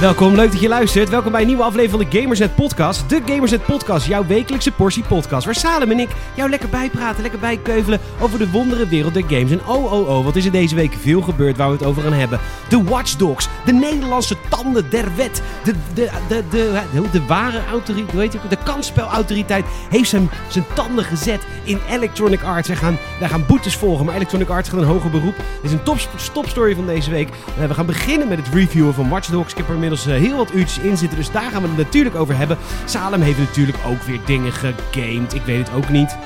Welkom, leuk dat je luistert. Welkom bij een nieuwe aflevering van de Gamersnet Podcast. De Gamersnet Podcast, jouw wekelijkse portie podcast. Waar Salem en ik jou lekker bijpraten, lekker bijkeuvelen over de wondere wereld der games. En oh, oh, oh, wat is er deze week veel gebeurd waar we het over gaan hebben. De Watch Dogs, de Nederlandse tanden der wet. De, de, de, de, de, de ware autoriteit, het? De kansspelautoriteit heeft zijn, zijn tanden gezet in Electronic Arts. Wij gaan, wij gaan boetes volgen, maar Electronic Arts gaat een hoger beroep. Dit is een top, topstory van deze week. Uh, we gaan beginnen met het reviewen van Watch Dogs. Ik heb er inmiddels uh, heel wat uurtjes in zitten, dus daar gaan we het natuurlijk over hebben. Salem heeft natuurlijk ook weer dingen gegamed. Ik weet het ook niet.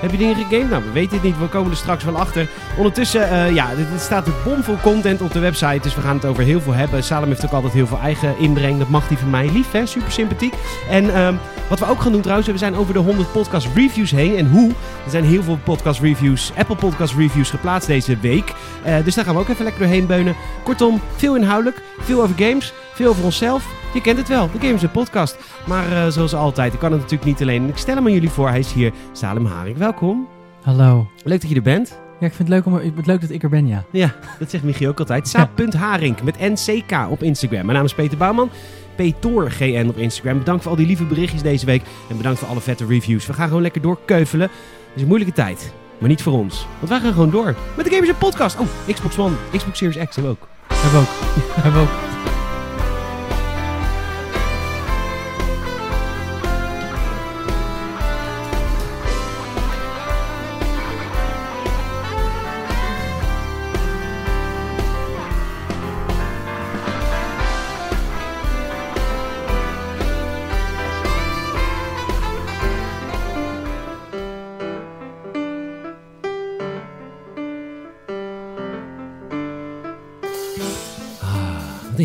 Heb je dingen gegamed? Nou, we weten het niet. We komen er straks wel achter. Ondertussen, uh, ja, er staat er bomvol content op de website. Dus we gaan het over heel veel hebben. Salem heeft ook altijd heel veel eigen inbreng. Dat mag die van mij. Lief, hè? Super sympathiek. En uh, wat we ook gaan doen trouwens, we zijn over de 100 podcast reviews heen. En hoe? Er zijn heel veel podcast reviews, Apple podcast reviews geplaatst deze week. Uh, dus daar gaan we ook even lekker doorheen beunen. Kortom, veel inhoudelijk, veel over games, veel over onszelf. Je kent het wel, de Games Podcast. Maar uh, zoals altijd, ik kan het natuurlijk niet alleen. Ik stel hem aan jullie voor. Hij is hier, Salem Haring. Welkom. Hallo. Leuk dat je er bent. Ja, ik vind het leuk, om, het leuk dat ik er ben, ja. Ja, dat zegt Michiel ook altijd. Saap.haring met NCK op Instagram. Mijn naam is Peter Bouwman. PTORGN op Instagram. Bedankt voor al die lieve berichtjes deze week. En bedankt voor alle vette reviews. We gaan gewoon lekker doorkeuvelen. Het is een moeilijke tijd. Maar niet voor ons. Want wij gaan gewoon door met de Gamers Podcast. Oh, Xbox One, Xbox Series X hebben we ook. Hebben we ook. hebben we ook.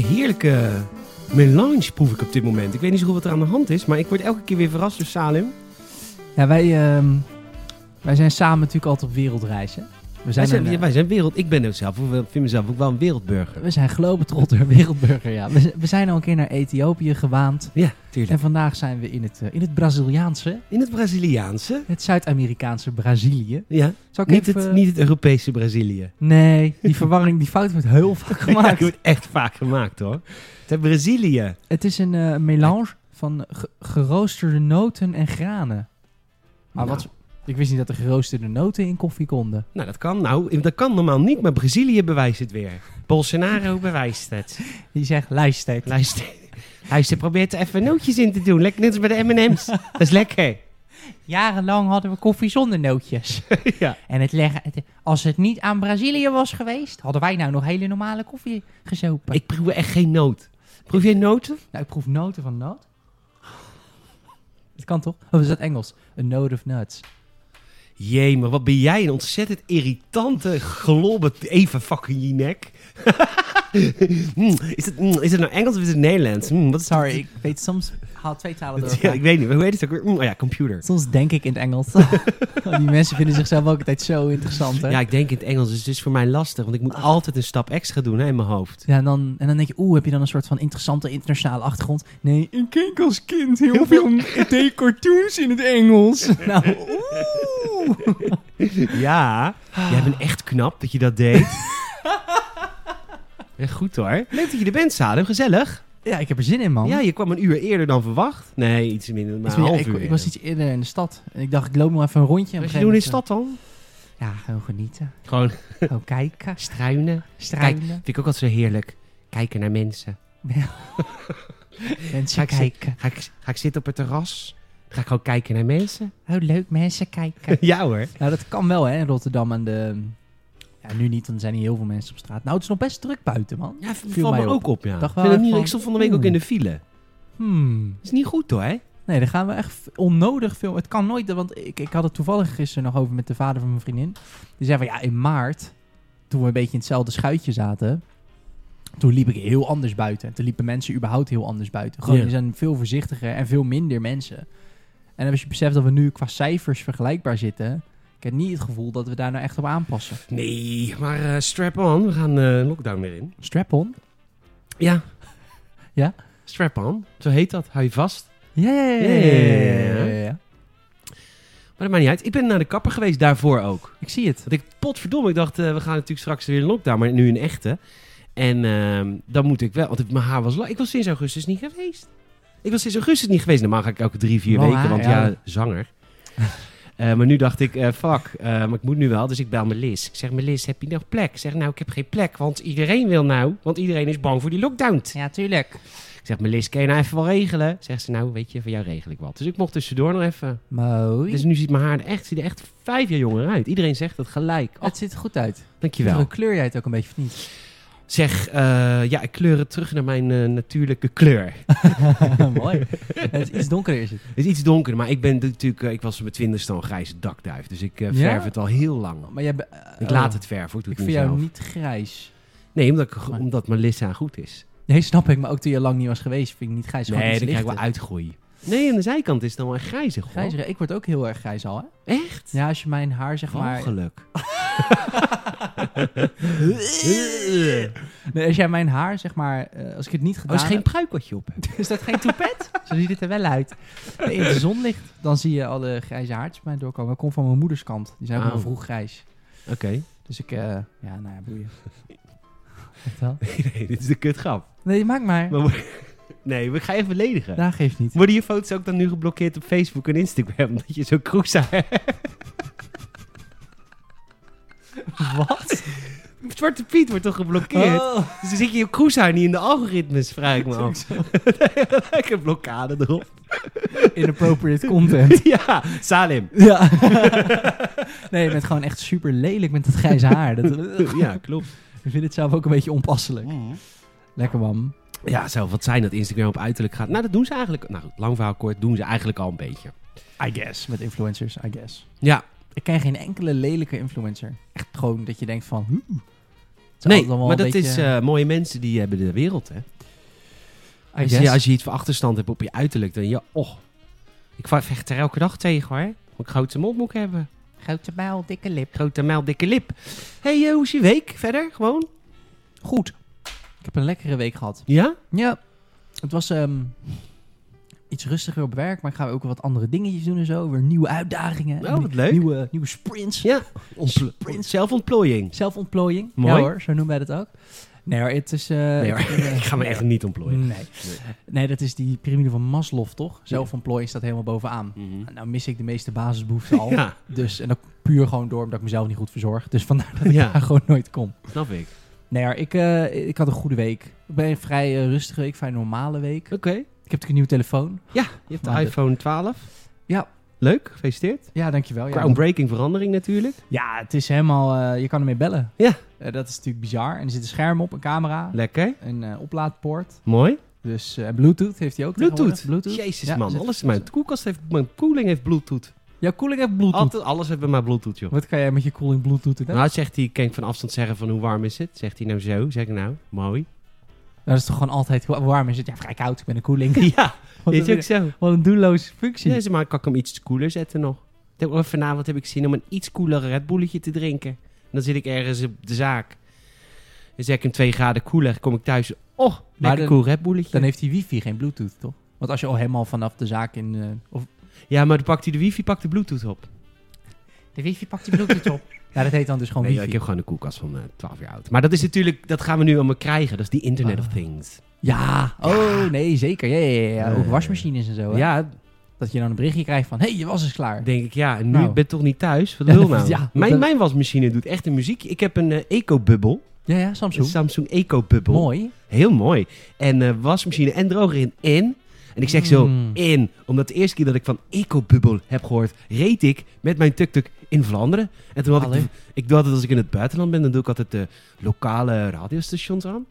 Heerlijke melange proef ik op dit moment. Ik weet niet zo goed wat er aan de hand is, maar ik word elke keer weer verrast door Salem. Ja, wij, uh, wij zijn samen natuurlijk altijd op wereldreis, hè? We zijn wij, zijn, een, wij zijn wereld... Ik ben ook zelf, ik vind mezelf ook wel een wereldburger. We zijn globetrotter, wereldburger, ja. We, we, zijn al een keer naar Ethiopië gewaand. Ja, tuurlijk. En vandaag zijn we in het, uh, in het Braziliaanse. In het Braziliaanse? Het Zuid-Amerikaanse Brazilië. Ja, niet, even... het, niet het Europese Brazilië. Nee, die verwarring, die fout wordt heel vaak gemaakt. ja, wordt echt vaak gemaakt, hoor. Het is Brazilië. Het is een uh, melange van geroosterde noten en granen. Maar nou. wat... Ik wist niet dat er geroosterde noten in koffie konden. Nou, dat kan. Nou, dat kan normaal niet, maar Brazilië bewijst het weer. Bolsonaro bewijst het. Die zegt, luister. Luister. Luister, probeert er even nootjes in te doen. Lekker net als bij de M&M's. Dat is lekker. Jarenlang hadden we koffie zonder nootjes. ja. En het leggen, het, als het niet aan Brazilië was geweest, hadden wij nou nog hele normale koffie gezopen. Ik proef echt geen noot. Proef jij noten? Nou, ik proef noten van noot. Het kan toch? Of is dat Engels? A note of nuts. Jee, maar wat ben jij een ontzettend irritante globbe even fucking je nek. mm, is, het, mm, is het nou Engels of is het Nederlands? Mm, wat is Sorry, ik weet soms haal twee talen door. Ja, ik weet niet, hoe heet het ook weer? Oh ja, computer. Soms denk ik in het Engels. Die mensen vinden zichzelf ook altijd zo interessant. Hè? Ja, ik denk in het Engels, dus het is voor mij lastig, want ik moet altijd een stap extra doen hè, in mijn hoofd. Ja, en dan, en dan denk je, oeh, heb je dan een soort van interessante internationale achtergrond? Nee, ik keek als kind heel, veel cartoons in het Engels. nou, oeh. ja, jij bent echt knap dat je dat deed. Echt goed hoor. Leuk dat je er bent, Salem. Gezellig. Ja, ik heb er zin in, man. Ja, je kwam een uur eerder dan verwacht. Nee, iets minder, maar een half ik, uur. Ik was iets eerder in de stad. En ik dacht, ik loop nog even een rondje. Wat je doen in de stad dan? Ja, gewoon genieten. Gewoon, gewoon kijken. Struinen. Struinen. Kijk, vind ik ook altijd zo heerlijk. Kijken naar mensen. mensen ga kijken. ga, ik, ga ik zitten op het terras? Ga ik gewoon kijken naar mensen? Oh, leuk, mensen kijken. ja hoor. Nou, dat kan wel hè, in Rotterdam aan de... Ja, nu niet, dan zijn hier heel veel mensen op straat. Nou, het is nog best druk buiten, man. Ja, viel mij ook op, ja. Dacht wel niet, ik stond van de week ook in de file. Hmm. Is niet goed, hoor, hè? Nee, dan gaan we echt onnodig veel... Het kan nooit, want ik, ik had het toevallig gisteren nog over met de vader van mijn vriendin. Die zei van, ja, in maart, toen we een beetje in hetzelfde schuitje zaten... Toen liep ik heel anders buiten. Toen liepen mensen überhaupt heel anders buiten. Gewoon, er zijn veel voorzichtiger en veel minder mensen. En als je beseft dat we nu qua cijfers vergelijkbaar zitten... Ik heb niet het gevoel dat we daar nou echt op aanpassen. Nee, maar uh, strap on. We gaan uh, lockdown weer in. Strap on? Ja. Ja? Strap on. Zo heet dat. Hou je vast. Ja, ja, ja. Maar dat maakt niet uit. Ik ben naar de kapper geweest daarvoor ook. Ik zie het. Want ik, potverdomme, ik dacht, uh, we gaan natuurlijk straks weer in lockdown, maar nu in echte. En ehm, dan moet ik wel, want mijn haar was lang. Ik was sinds augustus niet geweest. Ik was sinds augustus niet geweest. Normaal ga ik elke drie, vier weken, want ja. zanger. Eh, maar nu dacht ik, eh, fuck, eh, maar ik moet nu wel. Dus ik bel Melis. Ik zeg, Melis, heb je nog plek? Ik zeg, nou, ik heb geen plek, want iedereen wil nou. Want iedereen is bang voor die lockdown. Ja, tuurlijk. Ik zeg, Melis, kan je nou even wel regelen? Zegt ze, nou, weet je, voor jou regel ik wat. Dus ik mocht tussendoor nog even. Mooi. Dus nu ziet mijn haar er echt, ziet er echt vijf jaar jonger uit. Iedereen zegt het gelijk. Oh, het ziet er goed uit. dankjewel. Kleur jij het ook een beetje of niet? Zeg, eh, ja, ik kleur het terug naar mijn eh, natuurlijke kleur. Mooi. Het is iets donkerder is het. Het is iets donkerder, maar ik ben natuurlijk, eh, ik was mijn twintigste al een grijze dakduif. Dus ik Ja? verf het al heel lang. Maar jij... Ik oh. laat het verven, ik doe Ik het vind jou niet grijs. Nee, omdat, ik, Maar- omdat Melissa goed is. Nee, snap ik. Maar ook toen je lang niet was geweest, vind ik niet grijs. Nee, dan krijg ik wel uitgroei. Nee, aan de zijkant is het dan wel grijzig hoor. Grijs, ik word ook heel erg grijs al, hè? Echt? Ja, als je mijn haar zeg maar... Walgelijk. Nee, als jij mijn haar zeg maar... eh, als ik het niet Oh, gedaan is geen pruik wat je op hebt. Is dat geen toepet? Zo ziet het er wel uit. Nee, in de zon ligt, dan zie je alle grijze haartjes bij mij doorkomen. Dat komt van mijn moeders kant. Die zijn Oh. nog vroeg grijs. Oké. Dus ik, eh, ja, nou ja, boeien. Echt wel? nee, dit is de kutgrap. Nee, maak maar. Nee, we gaan je beledigen. Daar geeft niet. Worden je foto's ook dan nu geblokkeerd op Facebook en Instagram? Omdat je zo kroesa hebt? Wat? Zwarte Piet wordt toch geblokkeerd? Oh. Dus dan zit je je kroeshaar niet in de algoritmes, vraag ik me af. Lekker blokkade erop. Inappropriate content. ja, Salim. Ja. nee, je bent gewoon echt super lelijk met dat grijze haar. Dat, ja, klopt. ik vind het zelf ook een beetje onpasselijk. Lekker man. Ja, zou wat zijn dat Instagram op uiterlijk gaat. Nou, dat doen ze eigenlijk. Nou, goed, lang verhaal kort, doen ze eigenlijk al een beetje. I guess. Met influencers, I guess. Ja, Ik ken geen enkele lelijke influencer. Echt gewoon dat je denkt van... "Hmm." Nee, maar dat beetje- is eh, mooie mensen die hebben de wereld, hè. Als je, als je iets voor achterstand hebt op je uiterlijk, dan ja, oh. Ik vecht er elke dag tegen, hoor. Mond moet ik hebben. Grote bijl, dikke lip. Grote mijl, dikke lip. hey, eh, hoe is je week verder? Gewoon? Goed. Ik heb een lekkere week gehad. Ja? Ja. Het was ehm, iets rustiger op werk, maar ik ga ook wat andere dingetjes doen en zo. Weer nieuwe uitdagingen. Oh, wat leuk. Nieuwe, nieuwe sprints. Ja. Sprint. Zelfontplooiing. Zelfontplooiing. Mooi. Ja hoor, zo noemen wij dat ook. Nee hoor, het is... eh, Nee hoor, eh, ik ga me echt niet ontplooien. Nee. nee, dat is die piramide van Maslow, toch? Zelfontplooiing staat helemaal bovenaan. Mhm. Nou mis ik de meeste basisbehoeften al. Ja, Dus, en dat puur gewoon door omdat ik mezelf niet goed verzorg. Dus vandaar dat ik Ja. daar gewoon nooit kom. snap ik. Nee, hoor, ik, eh, ik had een goede week. Ik ben een vrij rustige week, vrij normale week. Oké. Ik heb natuurlijk een nieuwe telefoon. Ja, je hebt de Maar de- iPhone 12. Ja. Leuk, gefeliciteerd. Ja, dankjewel. Ja, Groundbreaking verandering natuurlijk. ja het is helemaal... eh, je kan ermee bellen. Ja. Eh, dat is natuurlijk bizar. En er zit een scherm op, een camera, Lekker. een eh, oplaadpoort. Mooi. Dus Bluetooth heeft hij ook Bluetooth. Jezus Ja, man, zit- alles. Mijn koelkast heeft, mijn koeling heeft Bluetooth. Jouw koeling heeft Bluetooth. Altijd, alles heeft bij mij Bluetooth, joh. Wat kan jij met je koeling Bluetooth doen? Nou, zegt hij, kan ik van afstand zeggen van hoe warm is het? Zegt hij nou zo? Zeg ik nou, mooi. Dat is toch gewoon altijd wa- warm is het? Ja, vrij koud. Ik ben een koeling. ja, Wat een, ook zo. wat een doelloze functie. Ja, zeg maar, kan ik hem iets koeler zetten nog. Ook vanavond heb ik zin om een iets koeler Red Bulletje te drinken. En dan zit ik ergens op de zaak. Dan zeg ik hem 2 graden koeler, kom ik thuis. Oh, lekker dan- cool Red Bulletje. Dan heeft die wifi geen Bluetooth, toch? Want als je al helemaal vanaf de zaak in... eh, of Ja, maar dan pakt hij de wifi, pakt de bluetooth op. de wifi pakt die Bluetooth op. Ja, dat heet dan dus gewoon Nee, wifi. ik heb gewoon een koelkast van eh, 12 jaar oud. Maar dat is natuurlijk, dat gaan we nu allemaal krijgen. Dat is die Internet of Ah. Things. Ja, oh nee, zeker. Ja, ja, ja. Ook Eh, wasmachines en zo. Hè? Ja, Dat je dan een berichtje krijgt van, hé, hey, je was is klaar. denk ik, ja, en nu Nou. ben je toch niet thuis? Wat Ja, wil nou? ja, mijn, mijn wasmachine doet echt een muziek. Ik heb een eh, Eco-bubbel. Ja, ja, Een Samsung. Samsung Eco-bubbel. Mooi. Heel mooi. En wasmachine en droger in in. En ik zeg zo in, omdat de eerste keer dat ik van Eco-bubbel heb gehoord, reed ik met mijn tuk-tuk in Vlaanderen. En toen had ik, Allee. ik doe altijd als ik in het buitenland ben, dan doe ik altijd de lokale radiostations aan.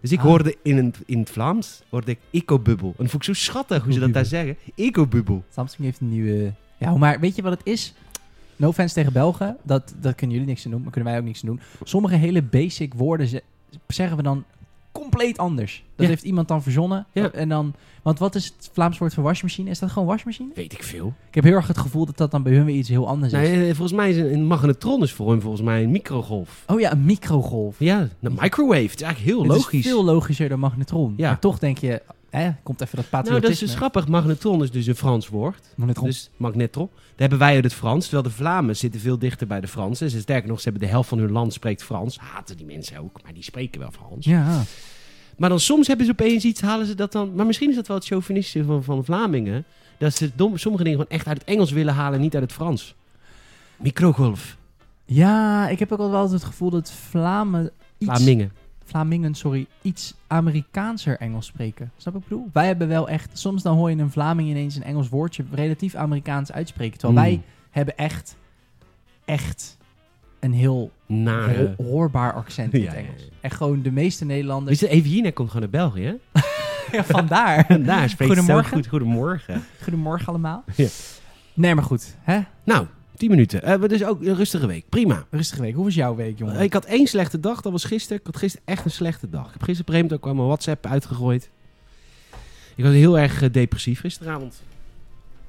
Dus ik Ah. hoorde in het, in het Vlaams, hoorde ik Eco-bubbel. En dat vond ik zo schattig hoe ze dat daar zeggen. Eco-bubbel. Samsung heeft een nieuwe... Ja, maar weet je wat het is? No offense tegen Belgen. Dat, dat kunnen jullie niks aan doen, maar kunnen wij ook niks aan doen. Sommige hele basic woorden ze- zeggen we dan compleet anders. Dat Ja. heeft iemand dan verzonnen. Ja. En dan, want wat is het Vlaams woord voor wasmachine? Is dat gewoon wasmachine? Weet ik veel. Ik heb heel erg het gevoel dat dat dan bij hun weer iets heel anders is. Nee, eh, volgens mij is een, magnetron is voor hem volgens mij een microgolf. Oh ja, een microgolf. Ja, een microwave. Het is eigenlijk heel Het is logisch. veel logischer dan magnetron. Ja. Maar toch denk je, hè, komt even dat Nou, patriotisme. dat is dus grappig. Magnetron is dus een Frans woord. Magnetron. Dus magnetron. Daar hebben wij uit het Frans. Terwijl de Vlamingen zitten veel dichter bij de Fransen. Ze sterker nog, ze hebben de helft van hun land spreekt Frans. Haten die mensen ook, maar die spreken wel Frans. Ja. Maar dan soms hebben ze opeens iets, halen ze dat dan... Maar misschien is dat wel het chauvinistische van, van de Vlamingen. Dat ze dom, sommige dingen gewoon echt uit het Engels willen halen, niet uit het Frans. Microgolf. ja, ik heb ook al wel het gevoel dat Vlamen iets, Vlamingen. Vlamingen, sorry, iets Amerikaanser Engels spreken. Snap ik bedoel? Wij hebben wel echt, soms dan hoor je een Vlaming ineens een Engels woordje relatief Amerikaans uitspreken. Terwijl wij Mm. hebben echt, echt een heel Nare. ho- hoorbaar accent in Ja, het ja, ja. Engels. Echt gewoon de meeste Nederlanders. Dus even hier komt gewoon naar België? Ja, vandaar. En daar spreekt Goedemorgen. goed. Goedemorgen. Goedemorgen allemaal. Ja. Nee, maar goed. Hè? Nou, 10 minuten. Eh, maar dus ook een rustige week. Prima. Rustige week. Hoe was jouw week, jongen? Ik had één slechte dag, dat was gisteren. Ik had gisteren echt een slechte dag. Ik heb gisteren op een gegeven moment ook mijn WhatsApp uitgegooid. Ik was heel erg eh, depressief gisteravond.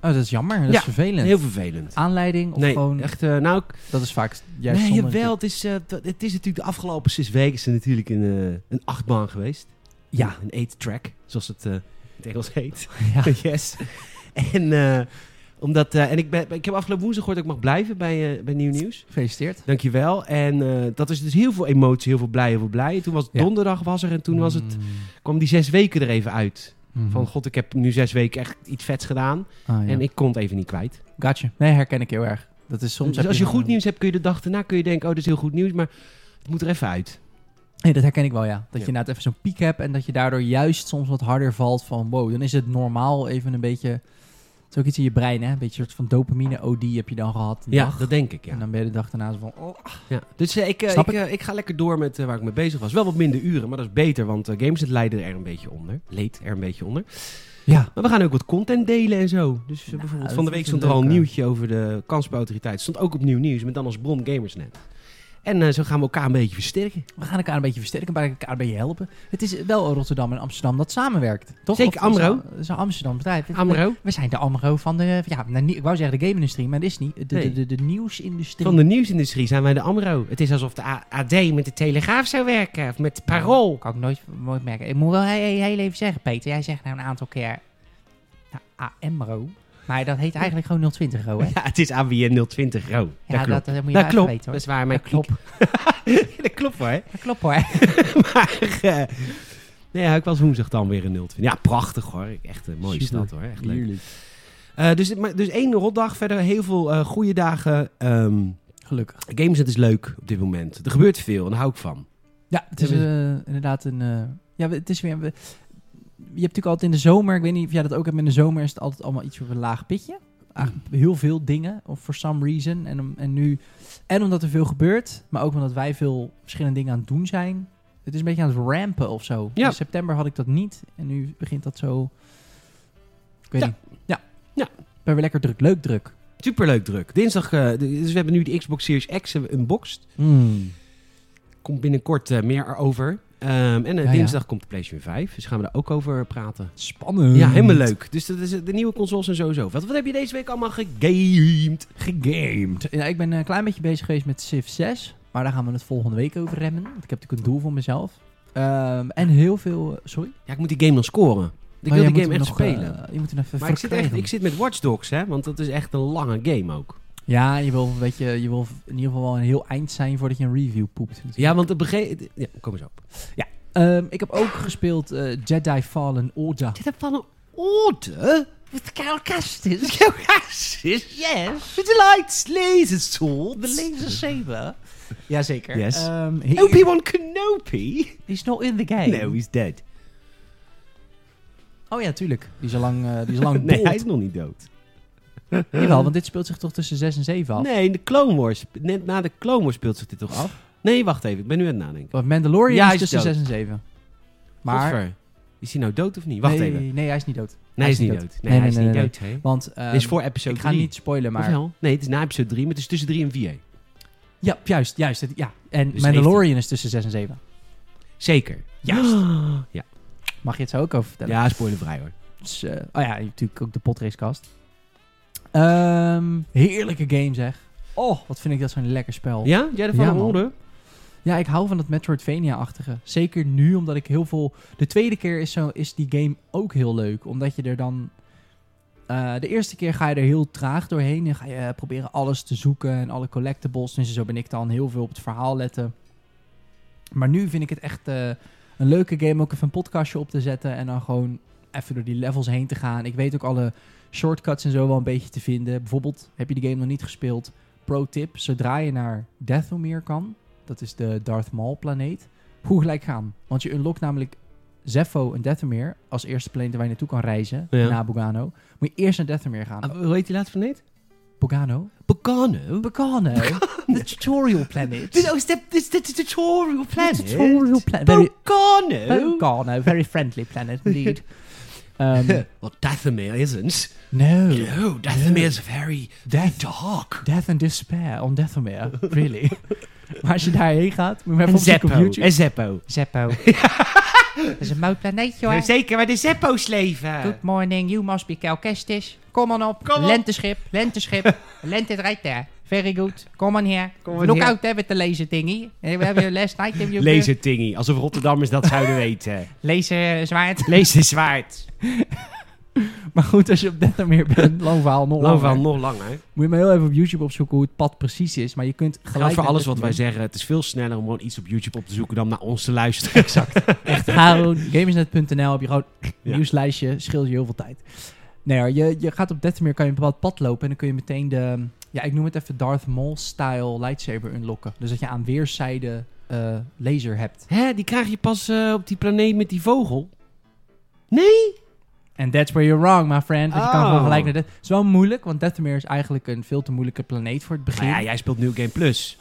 Oh, dat is jammer. Dat Ja, is vervelend. Heel vervelend. Aanleiding of nee, gewoon... echt, eh, nou, Dat is vaak juist nee, jawel, het is, eh, t- het is natuurlijk de afgelopen zes weken is er natuurlijk een, eh, een achtbaan geweest. Ja. Een eight track, zoals het eh, in het Engels heet. Ja. yes. En, eh, omdat, eh, en ik, ben, ik heb afgelopen woensdag gehoord dat ik mag blijven bij, eh, bij Nieuw Nieuws. Gefeliciteerd. Dankjewel. En eh, dat is dus heel veel emotie, heel veel blij, heel veel blij. Toen was het Ja. donderdag was er en toen was het, Mm. kwam die zes weken er even uit. Mhm. Van god, ik heb nu zes weken echt iets vets gedaan. Ah, ja. En ik kon het even niet kwijt. Gotcha. Nee, herken ik heel erg. Dat is soms... dus als je goed nieuws hebt, kun je de dag daarna kun je denken, oh, dit is heel goed nieuws. Maar het moet er even uit. Nee, dat herken ik wel, ja. Dat Ja. je inderdaad even zo'n piek hebt en dat je daardoor juist soms wat harder valt van... Wow, dan is het normaal even een beetje... Het is ook iets in je brein, hè? Een beetje een soort van dopamine-OD heb je dan gehad. Ja, dag. dat denk ik, ja. En dan ben je de dag daarna zo van... Oh, ja. Dus eh, ik, eh, Snap ik, eh, ik ga lekker door met waar ik mee bezig was. Wel wat minder uren, maar dat is beter, want Gameset leidde er een beetje onder. Leed er een beetje onder. ja. Maar we gaan ook wat content delen en zo. Dus Nou, bijvoorbeeld van de week stond er al een nieuwtje over de kansspelautoriteit. Stond ook op nieuw nieuws, met dan als bron Gamersnet. En eh, zo gaan we elkaar een beetje versterken. We gaan elkaar een beetje versterken, bij elkaar een beetje helpen. Het is wel Rotterdam en Amsterdam dat samenwerkt, toch? Zeker, Amro. een Amsterdam bedrijf. Amro, We zijn de Amro van de, ja, nou, ik wou zeggen de game-industrie, maar dat is niet. De, de, Nee. de, de nieuwsindustrie. van de nieuwsindustrie zijn wij de Amro. Het is alsof de AD met de Telegraaf zou werken, of met Parool. Kan ik nooit, nooit merken. Ik moet wel heel, heel even zeggen, Peter. Jij zegt nou een aantal keer nou, AMRO. Maar dat heet eigenlijk gewoon 020 ro, hè? Ja, het is ABN 020 RO. Ja, dat klopt. dat, dat moet je Dat klopt, weten, dat hoor. is waar. Mijn Dat klopt. dat klopt hoor. Dat klopt, hoor. maar, eh, nee, ja, ik was woensdag dan weer een 020. Ja, prachtig hoor. Echt een mooie Super. stad hoor. Echt leuk. Eh, dus, maar, dus één rotdag, verder heel veel eh goede dagen. Ehm Gelukkig. Gameset is leuk op dit moment. Er gebeurt veel en daar hou ik van. Ja, het is inderdaad een... ja, het is weer... je hebt natuurlijk altijd in de zomer, ik weet niet of jij dat ook hebt, in de zomer is het altijd allemaal iets op een laag pitje. Eigenlijk heel veel dingen, of for some reason. En, en nu, en omdat er veel gebeurt, maar ook omdat wij veel verschillende dingen aan het doen zijn. Het is een beetje aan het rampen of zo. Ja. In september had ik dat niet en nu begint dat zo... Ik weet Ja. niet. Ja. Ja. Ben weer lekker druk, leuk druk. Superleuk druk. Dinsdag, eh, de- dus we hebben nu de Xbox Series X we unboxed. Komt binnenkort eh, meer erover. Ehm, en eh, ja. dinsdag komt de PlayStation 5. Dus gaan we daar ook over praten. Spannend. Ja, helemaal leuk. Dus dat is eh, de nieuwe consoles en sowieso. Wat, wat heb je deze week allemaal gegamed? gegamed. Ja, ik ben een klein beetje bezig geweest met Civ 6. Maar daar gaan we het volgende week over remmen. Want ik heb natuurlijk een doel voor mezelf. Ehm, en heel veel... eh, sorry? Ja, ik moet die game nog scoren. Ik Maar wil die game echt nog, spelen. eh, je moet hem even maar ik zit, echt, ik zit met Watch Dogs, hè? Want dat is echt een lange game ook. Ja, je wil, weet je, je wil in ieder geval wel een heel eind zijn voordat je een review poept. natuurlijk. Ja, want het begin... Ja, kom eens op. Ehm, ik heb ook gespeeld eh, Jedi Fallen Order. Zit er van een orde? With Carol Castis. Yes. With the lights, laser sword. The laser saber. Jazeker. Yes. Ehm, he- Obi-Wan Kenobi? He's not in the game. No, he's dead. Oh ja, tuurlijk. Die is al lang, eh, die is al lang nee, dood. hij is nog niet dood. Jawel, want dit speelt zich toch tussen 6 en 7 af. Nee, de Clone Wars. Net na de Clone Wars speelt zich dit toch af? Nee, wacht even. Ik ben nu aan het nadenken. Want Mandalorian Ja, is is tussen dood. 6 en 7. Maar... Godver. Is hij nou dood of niet? Wacht nee, even. Nee, hij is niet dood. Nee, hij is niet dood. Nee, hij is niet dood. hè? Want ehm, Dit is voor episode ik ga 3. niet spoilen, Maar... Nee, het is na episode 3, maar het is tussen 3 en 4. Ja, juist, juist. ja. En Dus Mandalorian is tussen 6 en 7. Zeker. Juist. ja. Mag je het zo ook over vertellen? ja, spoilervrij hoor. Dus, eh, oh ja, natuurlijk ook de potracecast. Ehm heerlijke game zeg. Oh, wat vind ik dat zo'n lekker spel. Ja? Jij ervan Ja, een man. orde? Ja, ik hou van dat Metroidvania-achtige. Zeker nu, omdat ik heel veel... De tweede keer is, zo, is die game ook heel leuk. Omdat je er dan... eh, de eerste keer ga je er heel traag doorheen. En ga je eh, proberen alles te zoeken en alle collectibles. Dus zo ben ik dan heel veel op het verhaal letten. Maar nu vind ik het echt eh, een leuke game. Ook even een podcastje op te zetten. En dan gewoon even door die levels heen te gaan. Ik weet ook alle shortcuts en zo wel een beetje te vinden. Bijvoorbeeld, heb je de game nog niet gespeeld? Pro tip, zodra je naar Dathomir kan, dat is de Darth Maul planeet, hoe gelijk gaan. Want je unlockt namelijk Zepho en Dathomir als eerste planeet waar je naartoe kan reizen, Ja. na Bogano. Moet je eerst naar Dathomir gaan. Ah, hoe heet die laatste planeet? Bogano? Bogano? Bogano? the tutorial planet. Dit is de tutorial planet. The tutorial planet. Very, Bogano? Bogano, very friendly planet indeed. Um, well, Dathomir isn't. no. No, is very Death, dark. death and despair on Dathomir. Really. maar als je daarheen gaat, moet je even opzoeken op YouTube. En Zeppo. Zeppo. Dat is een mooi planeetje hoor. Zeker, waar de Zeppo's leven. Good morning, you must be Calcestis. Kom on op. Kom op. Lenteschip, lenteschip. Lente right there. Very good. Here. Come on Look out hè, with the laser thingy. Eh, We hebben last night have you Laser tingy, alsof Rotterdammers dat zouden weten. Laser zwaard. Laser zwaard. Maar goed, als je op Dathomir bent, lang verhaal, nog Lang langer. van nog langer. Moet je maar heel even op YouTube opzoeken hoe het pad precies is. Maar je kunt gelijk... Voor alles wat wij zeggen. Het is veel sneller om gewoon iets op YouTube op te zoeken dan naar ons te luisteren. Exact. Echt, gewoon gamersnet.nl, heb je gewoon een Ja. nieuwslijstje, scheelt je heel veel tijd. Nee je, je gaat op Dathomir, kan je een bepaald pad lopen en dan kun je meteen de, ja ik noem het even Darth Maul-style lightsaber unlocken. Dus dat je aan weerszijden eh, laser hebt. Hè, die krijg je pas eh, op die planeet met die vogel. Nee? And that's where you're wrong, my friend. Want je kan Oh. gewoon gelijk naar. Het is wel moeilijk, want Dathomir is eigenlijk een veel te moeilijke planeet voor het begin. Ja, jij speelt New Game Plus.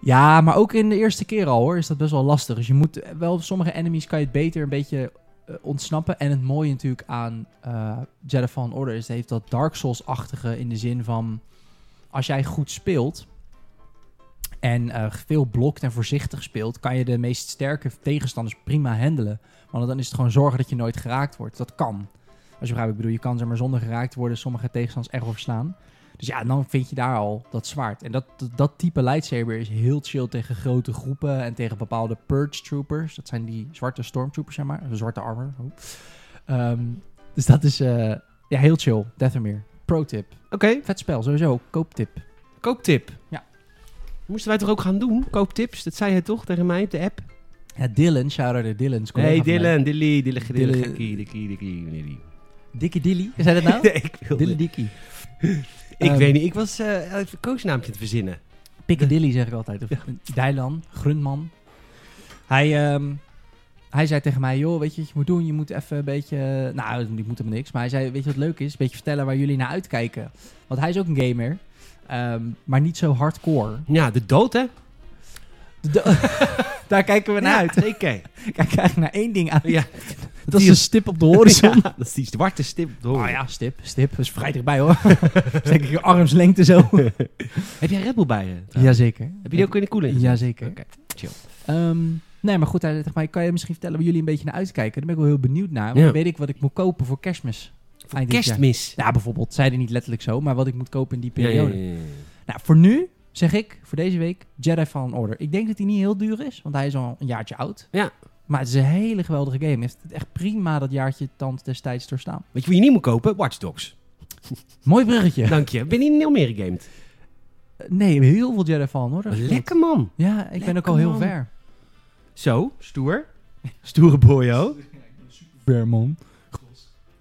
Ja, maar ook in de eerste keer al hoor, is dat best wel lastig. Dus je moet wel, sommige enemies kan je het beter een beetje eh, ontsnappen. En het mooie natuurlijk aan eh Jedi Fallen Order is, heeft dat Dark Souls-achtige in de zin van, als jij goed speelt en eh, veel blokt en voorzichtig speelt, kan je de meest sterke tegenstanders prima handelen. Want dan is het gewoon zorgen dat je nooit geraakt wordt. Dat kan. Als je begrijpt, ik bedoel, je kan zeg maar zonder geraakt worden sommige tegenstanders echt wel verslaan. Dus ja, dan vind je daar al dat zwaard. En dat, dat, type lightsaber is heel chill tegen grote groepen en tegen bepaalde purge troopers. Dat zijn die zwarte stormtroopers, zeg maar. Zwarte armor. Ehm, dus dat is eh, ja, heel chill. Dathomir. Pro tip. Oké, Vet spel, sowieso. Kooptip. kooptip. Ja. Moesten wij toch ook gaan doen? Kooptips, dat zei hij toch tegen mij op de app? Ja, Dylan, shout-out naar Dylan. is een Hey van mij. Dylan, Dilly, Dilly, Dilly, Dilly. Dilly, Dilly, Dilly, Dilly. Dikkie Dilly. Is hij dat nou? Nee, ik wilde... Dilly Dikkie. Ik Ehm, weet niet, ik was eh even een koosnaampje te verzinnen. Piccadilly zeg ik altijd. Of Dylan, Grundman. Hij, ehm, hij zei tegen mij, joh, weet je wat je moet doen? Je moet even een beetje... Nou, ik moet helemaal niks. Maar hij zei, weet je wat leuk is? Een beetje vertellen waar jullie naar uitkijken. Want hij is ook een gamer. ehm, maar niet zo hardcore. Ja, de dood, hè? Daar kijken we naar uit. Zeker. Kijk eigenlijk naar één ding uit. Ja, Dat is een stip op de horizon. Ja, dat is die zwarte stip op de Oh horizon. ja, stip, stip. Dat is vrij dichtbij hoor. Steek ik je armslengte zo. Heb jij Red Bull bij je? Jazeker. Heb je die ook in de koeling? Jazeker. Oké, chill. Ehm, nee, maar goed, hij mij, kan je misschien vertellen waar jullie een beetje naar uitkijken? Daar ben ik wel heel benieuwd naar. Want Ja. dan weet ik wat ik moet kopen voor kerstmis. Voor kerstmis. Ja, bijvoorbeeld. Zeiden niet letterlijk zo, maar wat ik moet kopen in die periode. ja. Nou, voor nu zeg ik, voor deze week, Jedi Fallen Order. Ik denk dat hij niet heel duur is, want hij is al een jaartje oud. Ja. Maar het is een hele geweldige game. Heeft het echt prima dat jaartje tand destijds doorstaan. Weet je wie je niet moet kopen? Watch Dogs. Mooi bruggetje. Dank je. Ben je niet meer gegamed? Nee, heel veel Jedi Fallen Order. Lekker man. Ja, ik ben ook al heel man. ver. Zo, stoer. Stoere boyo. Ver, man.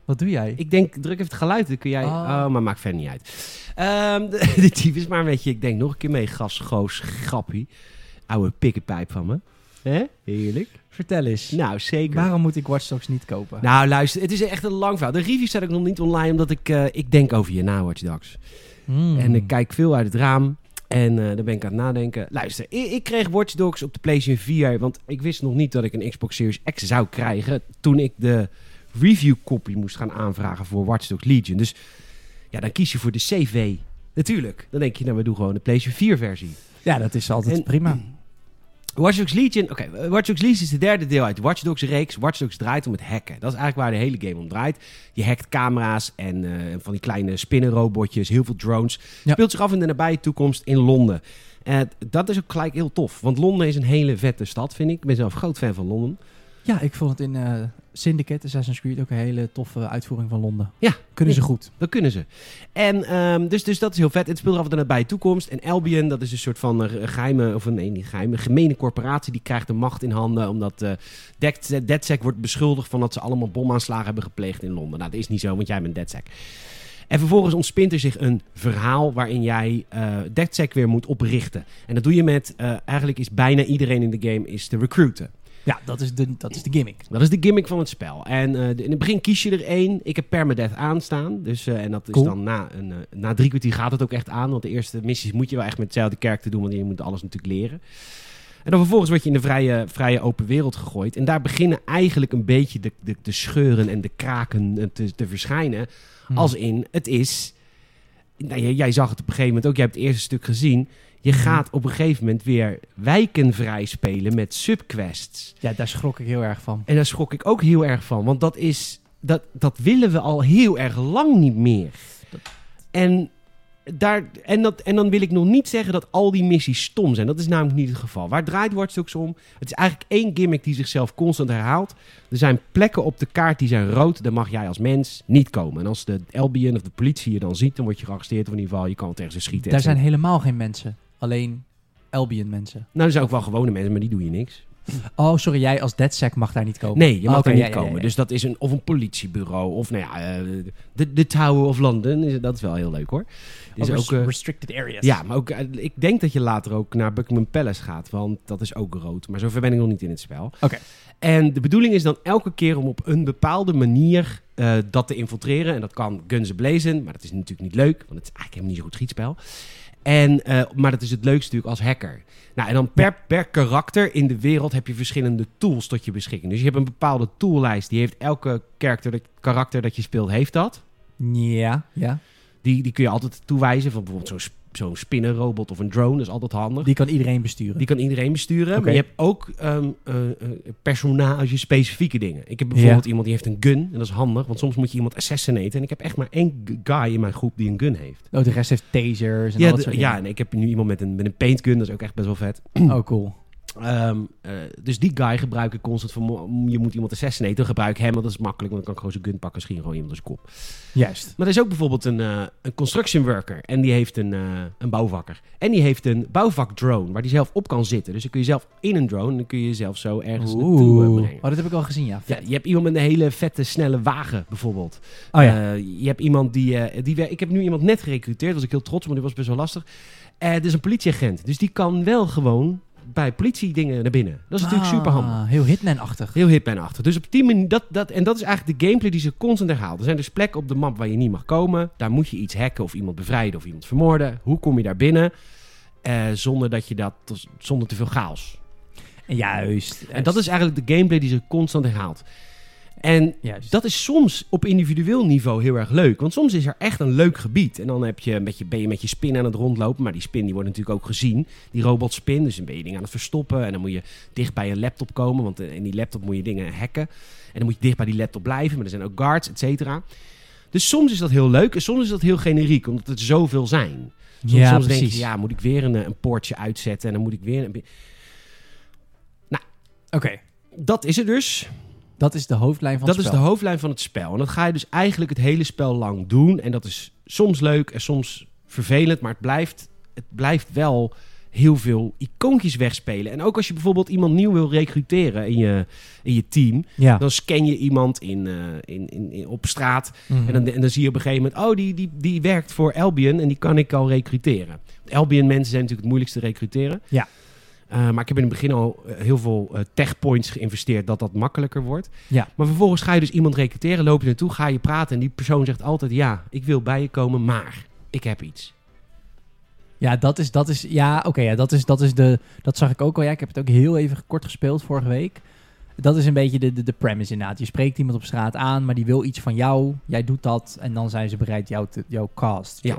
Wat doe jij? Ik denk, druk even het geluid, dan kun jij... Oh. Oh, maar maakt verder niet uit. Ehm, de, de type is maar een beetje, ik denk nog een keer mee, gas, goos, grappie. Oude pikkenpijp van me. Hè? Heerlijk. Vertel eens. Nou, zeker. Waarom moet ik Watch Dogs niet kopen? Nou, luister, het is echt een lang verhaal. De review staat ook nog niet online, omdat ik, eh, ik denk over je na, Watch Dogs. Hmm. En ik kijk veel uit het raam. En eh dan ben ik aan het nadenken. Luister, ik, ik kreeg Watch Dogs op de PlayStation 4. Want ik wist nog niet dat ik een Xbox Series X zou krijgen. Toen ik de review copy moest gaan aanvragen voor Watch Dogs Legion. Dus ja, dan kies je voor de CV. Natuurlijk. Dan denk je, nou, we doen gewoon de PlayStation 4 versie. Ja, dat is altijd En- prima. Watch Dogs Legion, oké, eh, Watch Dogs Legion is de derde deel uit de Watch Dogs reeks. Watch Dogs draait om het hacken. Dat is eigenlijk waar de hele game om draait. Je hackt camera's en eh, van die kleine spinnenrobotjes, heel veel drones. Ja. Speelt zich af in de nabije toekomst in Londen. Eh, dat is ook gelijk heel tof. Want Londen is een hele vette stad, vind ik. Ik ben zelf groot fan van Londen. Ja, ik vond het in eh, Syndicate, Assassin's Creed, ook een hele toffe uitvoering van Londen. Ja. Kunnen ze goed. Dat kunnen ze. En ehm, dus, dus dat is heel vet. Het speelt er af en toe bij toekomst. En Albion, dat is een soort van eh, geheime, of een, nee, niet geheime, gemene corporatie. Die krijgt de macht in handen. Omdat uh, DedSec wordt beschuldigd van dat ze allemaal bomaanslagen hebben gepleegd in Londen. Nou, dat is niet zo, want jij bent DedSec. En vervolgens ontspint er zich een verhaal waarin jij uh, DedSec weer moet oprichten. En dat doe je met, uh, eigenlijk is bijna iedereen in de game is te recruiten. Ja, dat is, de, dat is de gimmick. Dat is de gimmick van het spel. En uh, in het begin kies je er één. Ik heb permadeath aanstaan. Dus, uh, en dat is cool. dan na, een, uh, na drie kwartier gaat het ook echt aan. Want de eerste missies moet je wel echt met hetzelfde karakter doen. Want je moet alles natuurlijk leren. En dan vervolgens word je in de vrije, vrije open wereld gegooid. En daar beginnen eigenlijk een beetje de, de, de scheuren en de kraken te, te verschijnen. Hmm. Als in, het is... Nou, jij, jij zag het op een gegeven moment ook. Jij hebt het eerste stuk gezien. Je gaat op een gegeven moment weer wijken vrij spelen met subquests. Ja, daar schrok ik heel erg van. En daar schrok ik ook heel erg van. Want dat is... Dat, dat willen we al heel erg lang niet meer. En, daar, en, dat, en dan wil ik nog niet zeggen dat al die missies stom zijn. Dat is namelijk niet het geval. Waar draait Watch om? Het is eigenlijk één gimmick die zichzelf constant herhaalt. Er zijn plekken op de kaart die zijn rood. Daar mag jij als mens niet komen. En als de Albion of de politie je dan ziet, dan word je gearresteerd. Of in ieder geval, je kan tegen ze schieten. Daar zijn helemaal geen mensen. Alleen Albion mensen. Nou, er zijn ook wel gewone mensen, maar die doe je niks. Oh, sorry, jij als DedSec mag daar niet komen. Nee, je mag oh, okay, daar niet ja, komen. Ja, ja, dus dat is een, of een politiebureau, of nou ja, uh, de, de Tower of London. Dat is wel heel leuk hoor. Is ook, uh, restricted areas. Ja, maar ook, uh, ik denk dat je later ook naar Buckingham Palace gaat, want dat is ook rood. Maar zover ben ik nog niet in het spel. Oké. Okay. En de bedoeling is dan elke keer om op een bepaalde manier dat te infiltreren. En dat kan guns blazen, maar dat is natuurlijk niet leuk, want het is eigenlijk helemaal niet zo'n goed schietspel. En, uh, maar dat is het leukste natuurlijk als hacker. Nou, en dan per, per karakter in de wereld heb je verschillende tools tot je beschikking. Dus je hebt een bepaalde toollijst. Die heeft elke karakter, karakter dat je speelt, heeft dat. Ja, ja. Die, die kun je altijd toewijzen. Van bijvoorbeeld zo'n zo'n spinnenrobot of een drone. Dat is altijd handig. Die kan iedereen besturen. Die kan iedereen besturen. Okay. Maar je hebt ook um, uh, personage specifieke dingen. Ik heb bijvoorbeeld ja. iemand die heeft een gun. En dat is handig. Want soms moet je iemand assassinaten. En ik heb echt maar één guy in mijn groep die een gun heeft. Oh, de rest heeft tasers en ja, al dat soort Ja, en ik heb nu iemand met een, met een paintgun. Dat is ook echt best wel vet. Oh, cool. Um, uh, dus die guy gebruik ik constant van je moet iemand assassinaten. Dan gebruik ik hem, want dat is makkelijk. Want dan kan ik gewoon zijn gun pakken en schieten gewoon iemand als kop. Juist. Maar er is ook bijvoorbeeld een, uh, een construction worker. En die heeft een, uh, een bouwvakker. En die heeft een bouwvak-drone waar die zelf op kan zitten. Dus dan kun je zelf in een drone. Dan kun je jezelf zo ergens Oeh. naartoe brengen. Oh, dat heb ik al gezien, ja. ja. Je hebt iemand met een hele vette, snelle wagen bijvoorbeeld. Oh ja. je hebt iemand die, die... Ik heb nu iemand net gerecruiteerd. Was ik heel trots, maar die was best wel lastig. Het is een politieagent. Dus die kan wel gewoon bij politie dingen naar binnen. Dat is natuurlijk ah, super handig. Heel Hitman-achtig. Heel Hitman-achtig. Dus op die manier, dat, dat, en dat is eigenlijk de gameplay die ze constant herhaalt. Er zijn dus plekken op de map waar je niet mag komen. Daar moet je iets hacken of iemand bevrijden of iemand vermoorden. Hoe kom je daar binnen? Uh, zonder dat je dat, zonder te veel chaos. Juist. En dat is eigenlijk de gameplay die ze constant herhaalt. En Juist. dat is soms op individueel niveau heel erg leuk. Want soms is er echt een leuk gebied. En dan heb je een beetje, ben je met je spin aan het rondlopen. Maar die spin die wordt natuurlijk ook gezien. Die robotspin. Dus dan ben je dingen aan het verstoppen. En dan moet je dicht bij een laptop komen. Want in die laptop moet je dingen hacken. En dan moet je dicht bij die laptop blijven. Maar er zijn ook guards, et cetera. Dus soms is dat heel leuk. En soms is dat heel generiek. Omdat het zoveel zijn. Soms, Ja, soms denk je, ja, moet ik weer een, een poortje uitzetten. En dan moet ik weer... Een... Oké. Dat is het dus. Dat is de hoofdlijn van dat het is spel. de hoofdlijn van het spel. En dat ga je dus eigenlijk het hele spel lang doen. En dat is soms leuk en soms vervelend. Maar het blijft, het blijft wel heel veel icoontjes wegspelen. En ook als je bijvoorbeeld iemand nieuw wil recruteren in je, in je team... Ja. dan scan je iemand in, eh, in, in, in- op straat... Mhm. En dan, en dan zie je op een gegeven moment... oh, die, die, die werkt voor Albion en die kan ik al recruteren. Albion-mensen zijn natuurlijk het moeilijkste te recruteren. Ja. Eh, maar ik heb in het begin al eh, heel veel eh, tech points geïnvesteerd... dat dat makkelijker wordt. Ja. Maar vervolgens ga je dus iemand recruteren, loop je naartoe, ga je praten... en die persoon zegt altijd... ja, ik wil bij je komen, maar ik heb iets. Ja, dat is, dat is, ja, oké, ja, dat is, dat is de, dat zag ik ook al. Ja, ik heb het ook heel even kort gespeeld vorige week. Dat is een beetje de, de, de premise inderdaad. Je spreekt iemand op straat aan, maar die wil iets van jou. Jij doet dat en dan zijn ze bereid jou te, jouw cast te Ja.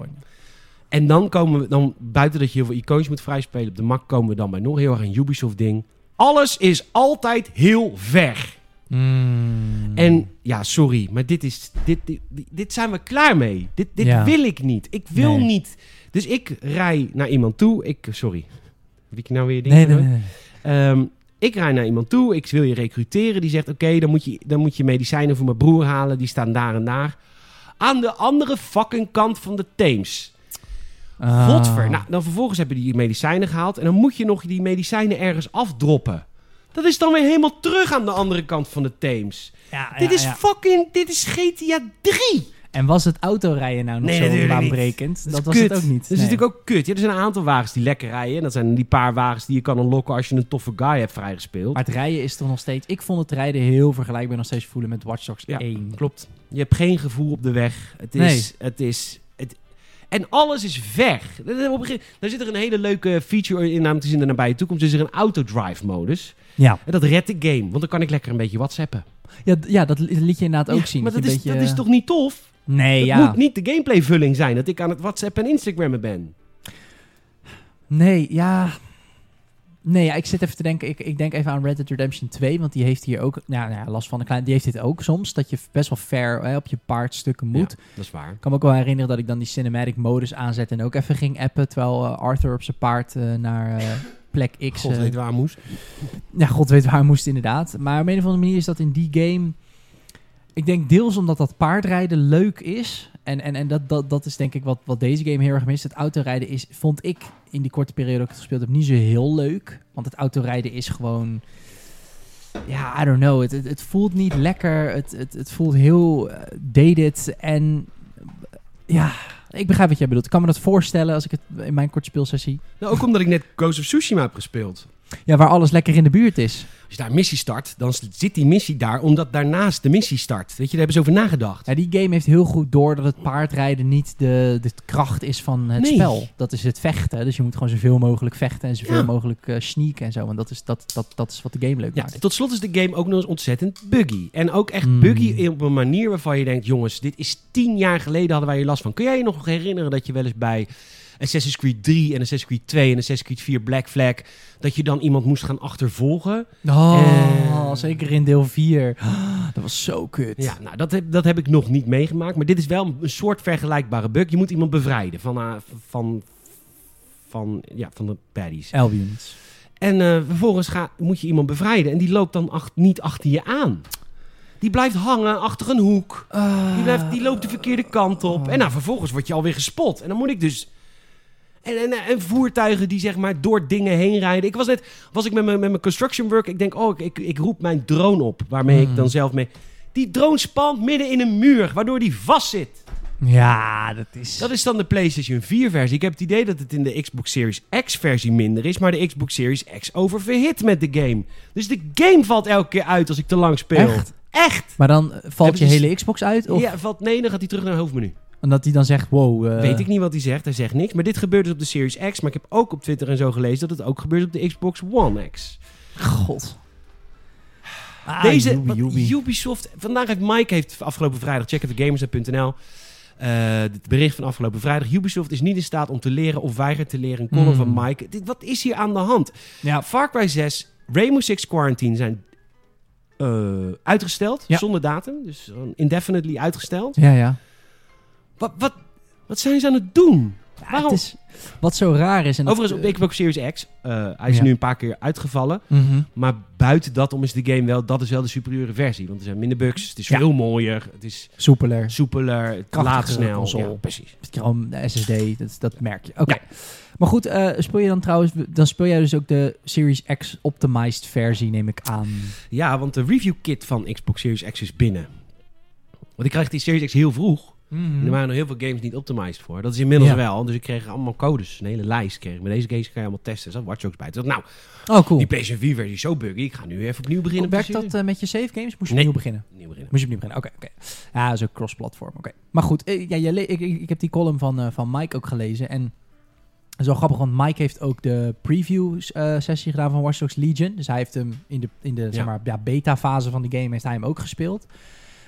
En dan komen we, dan, buiten dat je heel veel icoontjes moet vrijspelen op de mak... komen we dan bij nog heel erg een Ubisoft-ding. Alles is altijd heel ver. Mm. En ja, sorry, maar dit is. Dit, dit, zijn we klaar mee. Dit, dit Ja. wil ik niet. Ik wil Nee. niet. Dus ik rij naar iemand toe. Ik, sorry. Wie ik nou weer ding Nee, nee, nee. Ehm, ik rij naar iemand toe. Ik wil je recruteren. Die zegt: Oké, dan, moet je, dan moet je medicijnen voor mijn broer halen. Die staan daar en daar. Aan de andere fucking kant van de Theems. Ah. Godver. Nou, dan vervolgens hebben die medicijnen gehaald. En dan moet je nog die medicijnen ergens afdroppen. Dat is dan weer helemaal terug aan de andere kant van de Theems. Ja, dit ja, is ja. fucking. Dit is GTA 3. En was het autorijden nou nog Nee, zo baanbrekend? Dat, was kut. het ook niet. Dat is Nee. natuurlijk ook kut. Ja, er zijn een aantal wagens die lekker rijden. En dat zijn die paar wagens die je kan unlocken als je een toffe guy hebt vrijgespeeld. Maar het rijden is toch nog steeds... Ik vond het rijden heel vergelijkbaar nog steeds voelen met Watch Dogs Ja, 1. Klopt. Je hebt geen gevoel op de weg. Het is. Nee. Het is en alles is weg. Daar zit er een hele leuke feature in, namelijk in de nabije toekomst. Is er een autodrive modus. Ja, En dat redt de game, want dan kan ik lekker een beetje whatsappen. ja, ja dat li- liet je inderdaad ook Ja, zien. Maar dat, is, beetje- dat is toch niet tof? Nee, Het ja. moet niet de gameplayvulling zijn dat ik aan het WhatsApp en Instagrammen ben. Nee, ja. Nee, ja, ik zit even te denken. Ik, ik denk even aan Red Dead Redemption 2, want die heeft hier ook nou, nou ja, last van een klein. Die heeft dit ook soms, dat je best wel ver hè, op je paard stukken moet. Ja, dat is waar. Ik kan me ook wel herinneren dat ik dan die cinematic modus aanzet en ook even ging appen, terwijl eh, Arthur op zijn paard eh, naar eh, plek X. God weet waar moest. ja, god weet waar hij moest inderdaad. Maar op een of andere manier is dat in die game... Ik denk deels omdat dat paardrijden leuk is. En, en, en dat, dat, dat is denk ik wat, wat deze game heel erg mist. Het autorijden is, vond ik in die korte periode dat ik het gespeeld heb, niet zo heel leuk. Want het autorijden is gewoon... Ja, I don't know. Het, het, voelt niet lekker. Het, het, het voelt heel eh, dated. En eh, ja, ik begrijp wat jij bedoelt. Ik kan me dat voorstellen als ik het in mijn korte speelsessie... Nou, ook omdat ik net Ghost of Tsushima heb gespeeld. Ja, waar alles lekker in de buurt is. Als je daar een missie start, dan zit die missie daar omdat daarnaast de missie start. Weet je, daar hebben ze over nagedacht. Ja, die game heeft heel goed door dat het paardrijden niet de, de kracht is van het Nee. spel. Dat is het vechten. Dus je moet gewoon zoveel mogelijk vechten en zoveel Ja. mogelijk eh sneaken en zo. Want dat is, dat, dat, dat is wat de game leuk Ja, maakt. tot slot is de game ook nog eens ontzettend buggy. En ook echt Mm. buggy op een manier waarvan je denkt... jongens, dit is tien jaar geleden hadden wij hier last van. Kun jij je nog herinneren dat je wel eens bij Assassin's Creed 3 en Assassin's Creed 2 en Assassin's Creed 4 Black Flag... dat je dan iemand moest gaan achtervolgen? Oh, zeker in deel 4. dat was zo kut. Ja, nou, dat heb, dat heb ik nog niet meegemaakt. Maar dit is wel een soort vergelijkbare bug. Je moet iemand bevrijden van, eh, van, van, ja, van de baddies. Albions. En eh, vervolgens ga, moet je iemand bevrijden. En die loopt dan ach- niet achter je aan. Die blijft hangen achter een hoek. Die, blijft, die loopt de verkeerde kant op. En nou, vervolgens word je alweer gespot. En dan moet ik dus... En, en, en voertuigen die zeg maar door dingen heen rijden. Ik was net, was ik met mijn, met mijn construction work. Ik denk, oh, ik, ik roep mijn drone op. Waarmee ik Hmm. dan zelf mee... Die drone spant midden in een muur, waardoor die vast zit. Ja, dat is... Dat is dan de PlayStation 4 versie. Ik heb het idee dat het in de Xbox Series X versie minder is. Maar de Xbox Series X oververhit met de game. Dus de game valt elke keer uit als ik te lang speel. Echt? Echt? Maar dan valt Hebben je hele Xbox uit? Of Ja, valt, nee, dan gaat hij terug naar het hoofdmenu. Omdat hij dan zegt, wow... eh, Weet ik niet wat hij zegt. Hij zegt niks. Maar dit gebeurt dus op de Series X. Maar ik heb ook op Twitter en zo gelezen dat het ook gebeurt op de Xbox One X. God. Ah, Deze. Ubisoft... Vandaag heeft Mike heeft afgelopen vrijdag... Check even gamers.nl. eh, het bericht van afgelopen vrijdag. Ubisoft is niet in staat om te leren of weigert te leren. Een column Hmm. van Mike. Dit, wat is hier aan de hand? Ja, Far Cry 6, Rainbow Six Quarantine zijn eh, uitgesteld. Ja. Zonder datum. Dus indefinitely uitgesteld. ja, ja. Wat, wat, wat zijn ze aan het doen? Ja, Waarom? Het is, wat zo raar is... En Overigens op de Xbox Series X. eh, hij is Ja. nu een paar keer uitgevallen. Mhm. Maar buiten dat om is de game wel... Dat is wel de superieure versie. Want er zijn minder bugs. Het is Ja. veel mooier. Het is Soepeler. soepeler. Het laat snel. console. Ja, precies. De SSD, dat, dat merk je. Oké. Maar goed, eh, speel je dan trouwens... Dan speel jij dus ook de Series X optimized versie, neem ik aan. Ja, want de review kit van Xbox Series X is binnen. Want ik krijg die Series X heel vroeg. En er waren nog heel veel games niet optimized voor. Dat is inmiddels Ja. wel. Dus ik kreeg allemaal codes. Een hele lijst kreeg ik. Met deze games kan je allemaal testen. Er zat Watch Dogs bij. Toen dacht ik, nou, Oh, cool. die PlayStation 4 versie is zo buggy. Ik ga nu even opnieuw beginnen. Werkt dat eh, met je save games? Moest je Nee. opnieuw beginnen? Opnieuw beginnen. Moest je opnieuw beginnen? Oké, oké. Ja, dat is ook cross-platform. Oké. Maar goed, eh, ja, ik, ik, ik heb die column van, eh, van Mike ook gelezen. En wel grappig, want Mike heeft ook de preview-sessie gedaan van Watch Dogs Legion. Dus hij heeft hem in de, in de zeg maar, ja, beta-fase van de game heeft hij hem ook gespeeld.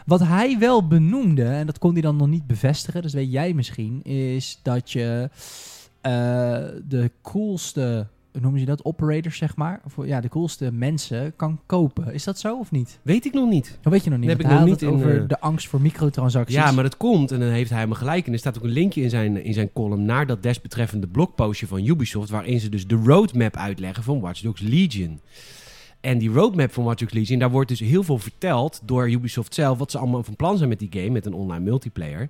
Wat hij wel benoemde, en dat kon hij dan nog niet bevestigen, dus weet jij misschien, is dat je eh, de coolste hoe noemen ze dat, operators zeg maar, ja, de coolste mensen kan kopen. Is dat zo of niet? Weet ik nog niet. Dat weet je nog niet. Dat heb ik nog niet in, over eh, de angst voor microtransacties. Ja, maar dat komt, en dan heeft hij me gelijk. En er staat ook een linkje in zijn, in zijn column naar dat desbetreffende blogpostje van Ubisoft, waarin ze dus de roadmap uitleggen van Watch Dogs Legion. En die roadmap van Watch Dogs Legion, daar wordt dus heel veel verteld door Ubisoft zelf, wat ze allemaal van plan zijn met die game, met een online multiplayer.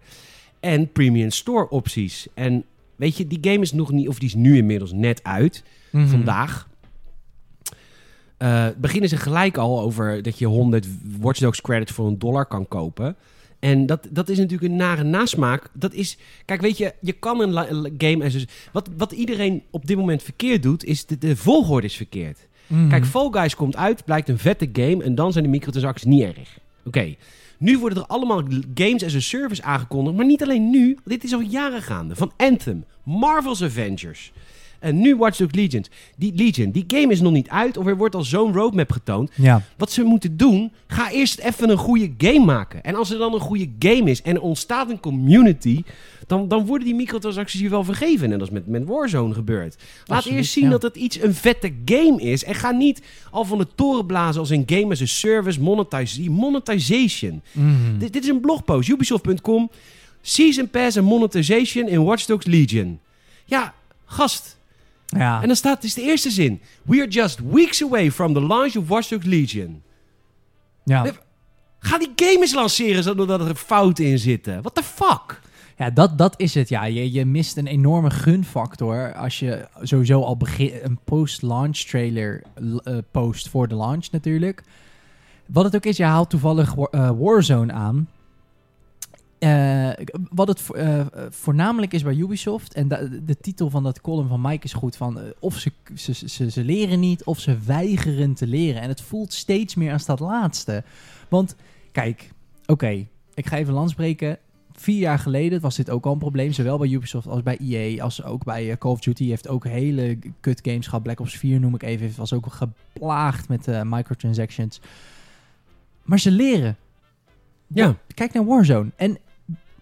En premium store opties. En weet je, die game is nog niet, of die is nu inmiddels net uit, Mhm. vandaag. Eh, beginnen ze gelijk al over dat je 100 Watch Dogs credits voor een dollar kan kopen. En dat, dat is natuurlijk een nare nasmaak. Dat is, kijk, weet je, je kan een game. Dus, wat, wat iedereen op dit moment verkeerd doet, is de, de volgorde is verkeerd. Mhm. Kijk, Fall Guys komt uit, blijkt een vette game en dan zijn de microtransacties niet erg. Oké, nu worden er allemaal games as a service aangekondigd, maar niet alleen nu. Dit is al jaren gaande. Van Anthem, Marvel's Avengers en nu Watch Dogs Legion. Die, Legion, die game is nog niet uit of er wordt al zo'n roadmap getoond. Ja. Wat ze moeten doen, ga eerst even een goede game maken. En als er dan een goede game is en er ontstaat een community, dan, dan worden die microtransacties je wel vergeven. En dat is met, met Warzone gebeurd. Laat Absoluut, eerst zien ja. dat het iets een vette game is. En ga niet al van de toren blazen als een game as a service monetize, monetization. Mhm. Dit, dit is een blogpost, ubisoft.com. Season Pass en monetization in Watch Dogs Legion. Ja, gast. Ja. En dan staat, het is de eerste zin. We are just weeks away from the launch of Dogs Legion. ja. Ga die game eens lanceren zodat er fouten in zitten. What the fuck? Ja, dat, dat is het. Ja, je, je mist een enorme gunfactor als je sowieso al begin, een post-launch trailer eh, post voor de launch natuurlijk. Wat het ook is, je haalt toevallig eh, Warzone aan. Eh, wat het vo- eh, voornamelijk is bij Ubisoft, en de titel van dat column van Mike is goed, van eh, of ze, ze, ze, ze leren niet of ze weigeren te leren. En het voelt steeds meer als dat laatste. Want kijk, oké, ik ga even landspreken. Vier jaar geleden was dit ook al een probleem, zowel bij Ubisoft als bij EA, als ook bij Call of Duty. heeft ook hele kut games gehad. Black Ops 4 noem ik even, was ook geplaagd met microtransactions. Maar ze leren. Ja. Kijk naar Warzone. En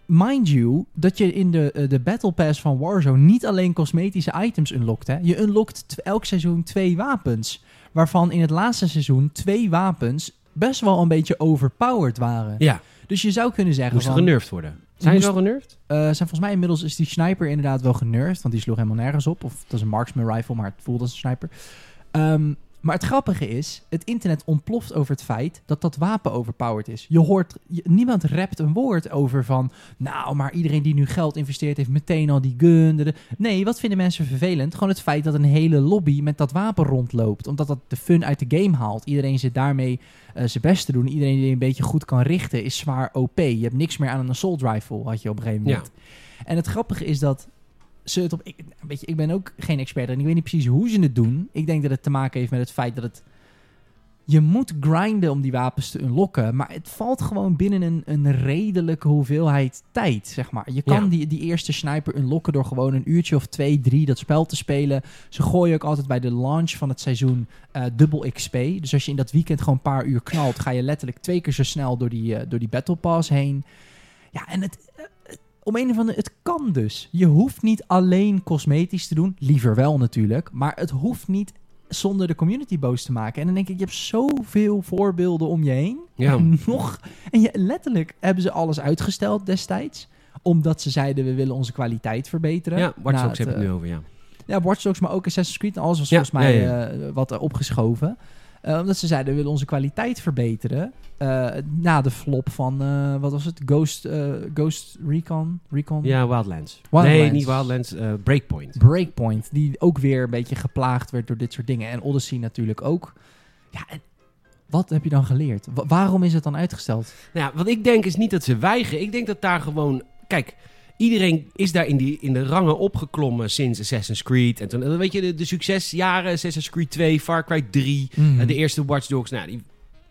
mind you, dat je in de, eh, de Battle Pass van Warzone niet alleen cosmetische items unlockt. Hè? Je unlockt elk seizoen twee wapens. Waarvan in het laatste seizoen twee wapens best wel een beetje overpowered waren. Ja, Dus je zou kunnen zeggen moest van... genervd worden. Zijn ze wel genervd? eh, zijn volgens mij inmiddels is die sniper inderdaad wel genervd. Want die sloeg helemaal nergens op. Of het was een marksman rifle, maar het voelde als een sniper. Ehm, maar het grappige is, het internet ontploft over het feit dat dat wapen overpowered is. Je hoort, je- niemand rapt een woord over van, nou, maar iedereen die nu geld investeert heeft meteen al die gun. de- de- Nee, wat vinden mensen vervelend? Gewoon het feit dat een hele lobby met dat wapen rondloopt. Omdat dat de fun uit de game haalt. Iedereen zit daarmee eh, zijn best te doen. Iedereen die een beetje goed kan richten is zwaar OP. Je hebt niks meer aan een assault rifle, had je op een gegeven moment. En het grappige is dat ze het op. Ik, weet je, ik ben ook geen expert en ik weet niet precies hoe ze het doen. Ik denk dat het te maken heeft met het feit dat het. Je moet grinden om die wapens te unlocken. Maar het valt gewoon binnen een, een redelijke hoeveelheid tijd, zeg maar. Je kan Ja. die, die eerste sniper unlocken door gewoon een uurtje of twee, drie dat spel te spelen. Ze gooien ook altijd bij de launch van het seizoen eh, dubbel XP. Dus als je in dat weekend gewoon een paar uur knalt, ga je letterlijk twee keer zo snel door die, eh, door die Battle Pass heen. Ja, en het, eh, het- om een of andere, het kan dus. Je hoeft niet alleen cosmetisch te doen, liever wel natuurlijk, maar het hoeft niet zonder de community boos te maken. En dan denk ik, je hebt zoveel voorbeelden om je heen. Ja. En nog, en je, letterlijk hebben ze alles uitgesteld destijds omdat ze zeiden, we willen onze kwaliteit verbeteren. Ja, Watch Na Dogs heb het, eh, nu over, ja. ja, Watch Dogs, maar ook Assassin's Creed. en Alles was Ja, volgens mij ja, ja. eh, wat opgeschoven. Eh, omdat ze zeiden, we willen onze kwaliteit verbeteren. Eh, na de flop van, eh, wat was het? Ghost, Ghost Recon? Recon? Ja, Wildlands. Wildlands. Nee, niet Wildlands, Breakpoint. Breakpoint, die ook weer een beetje geplaagd werd door dit soort dingen. En Odyssey natuurlijk ook. Ja, en wat heb je dan geleerd? Wa- waarom is het dan uitgesteld? Nou, ja, wat ik denk is niet dat ze weigeren. Ik denk dat daar gewoon... Kijk, iedereen is daar in, die, in de rangen opgeklommen sinds Assassin's Creed. En toen, eh, weet je, de, de succesjaren, Assassin's Creed 2, Far Cry 3, Mhm. eh, de eerste Watch Dogs. Nou, die,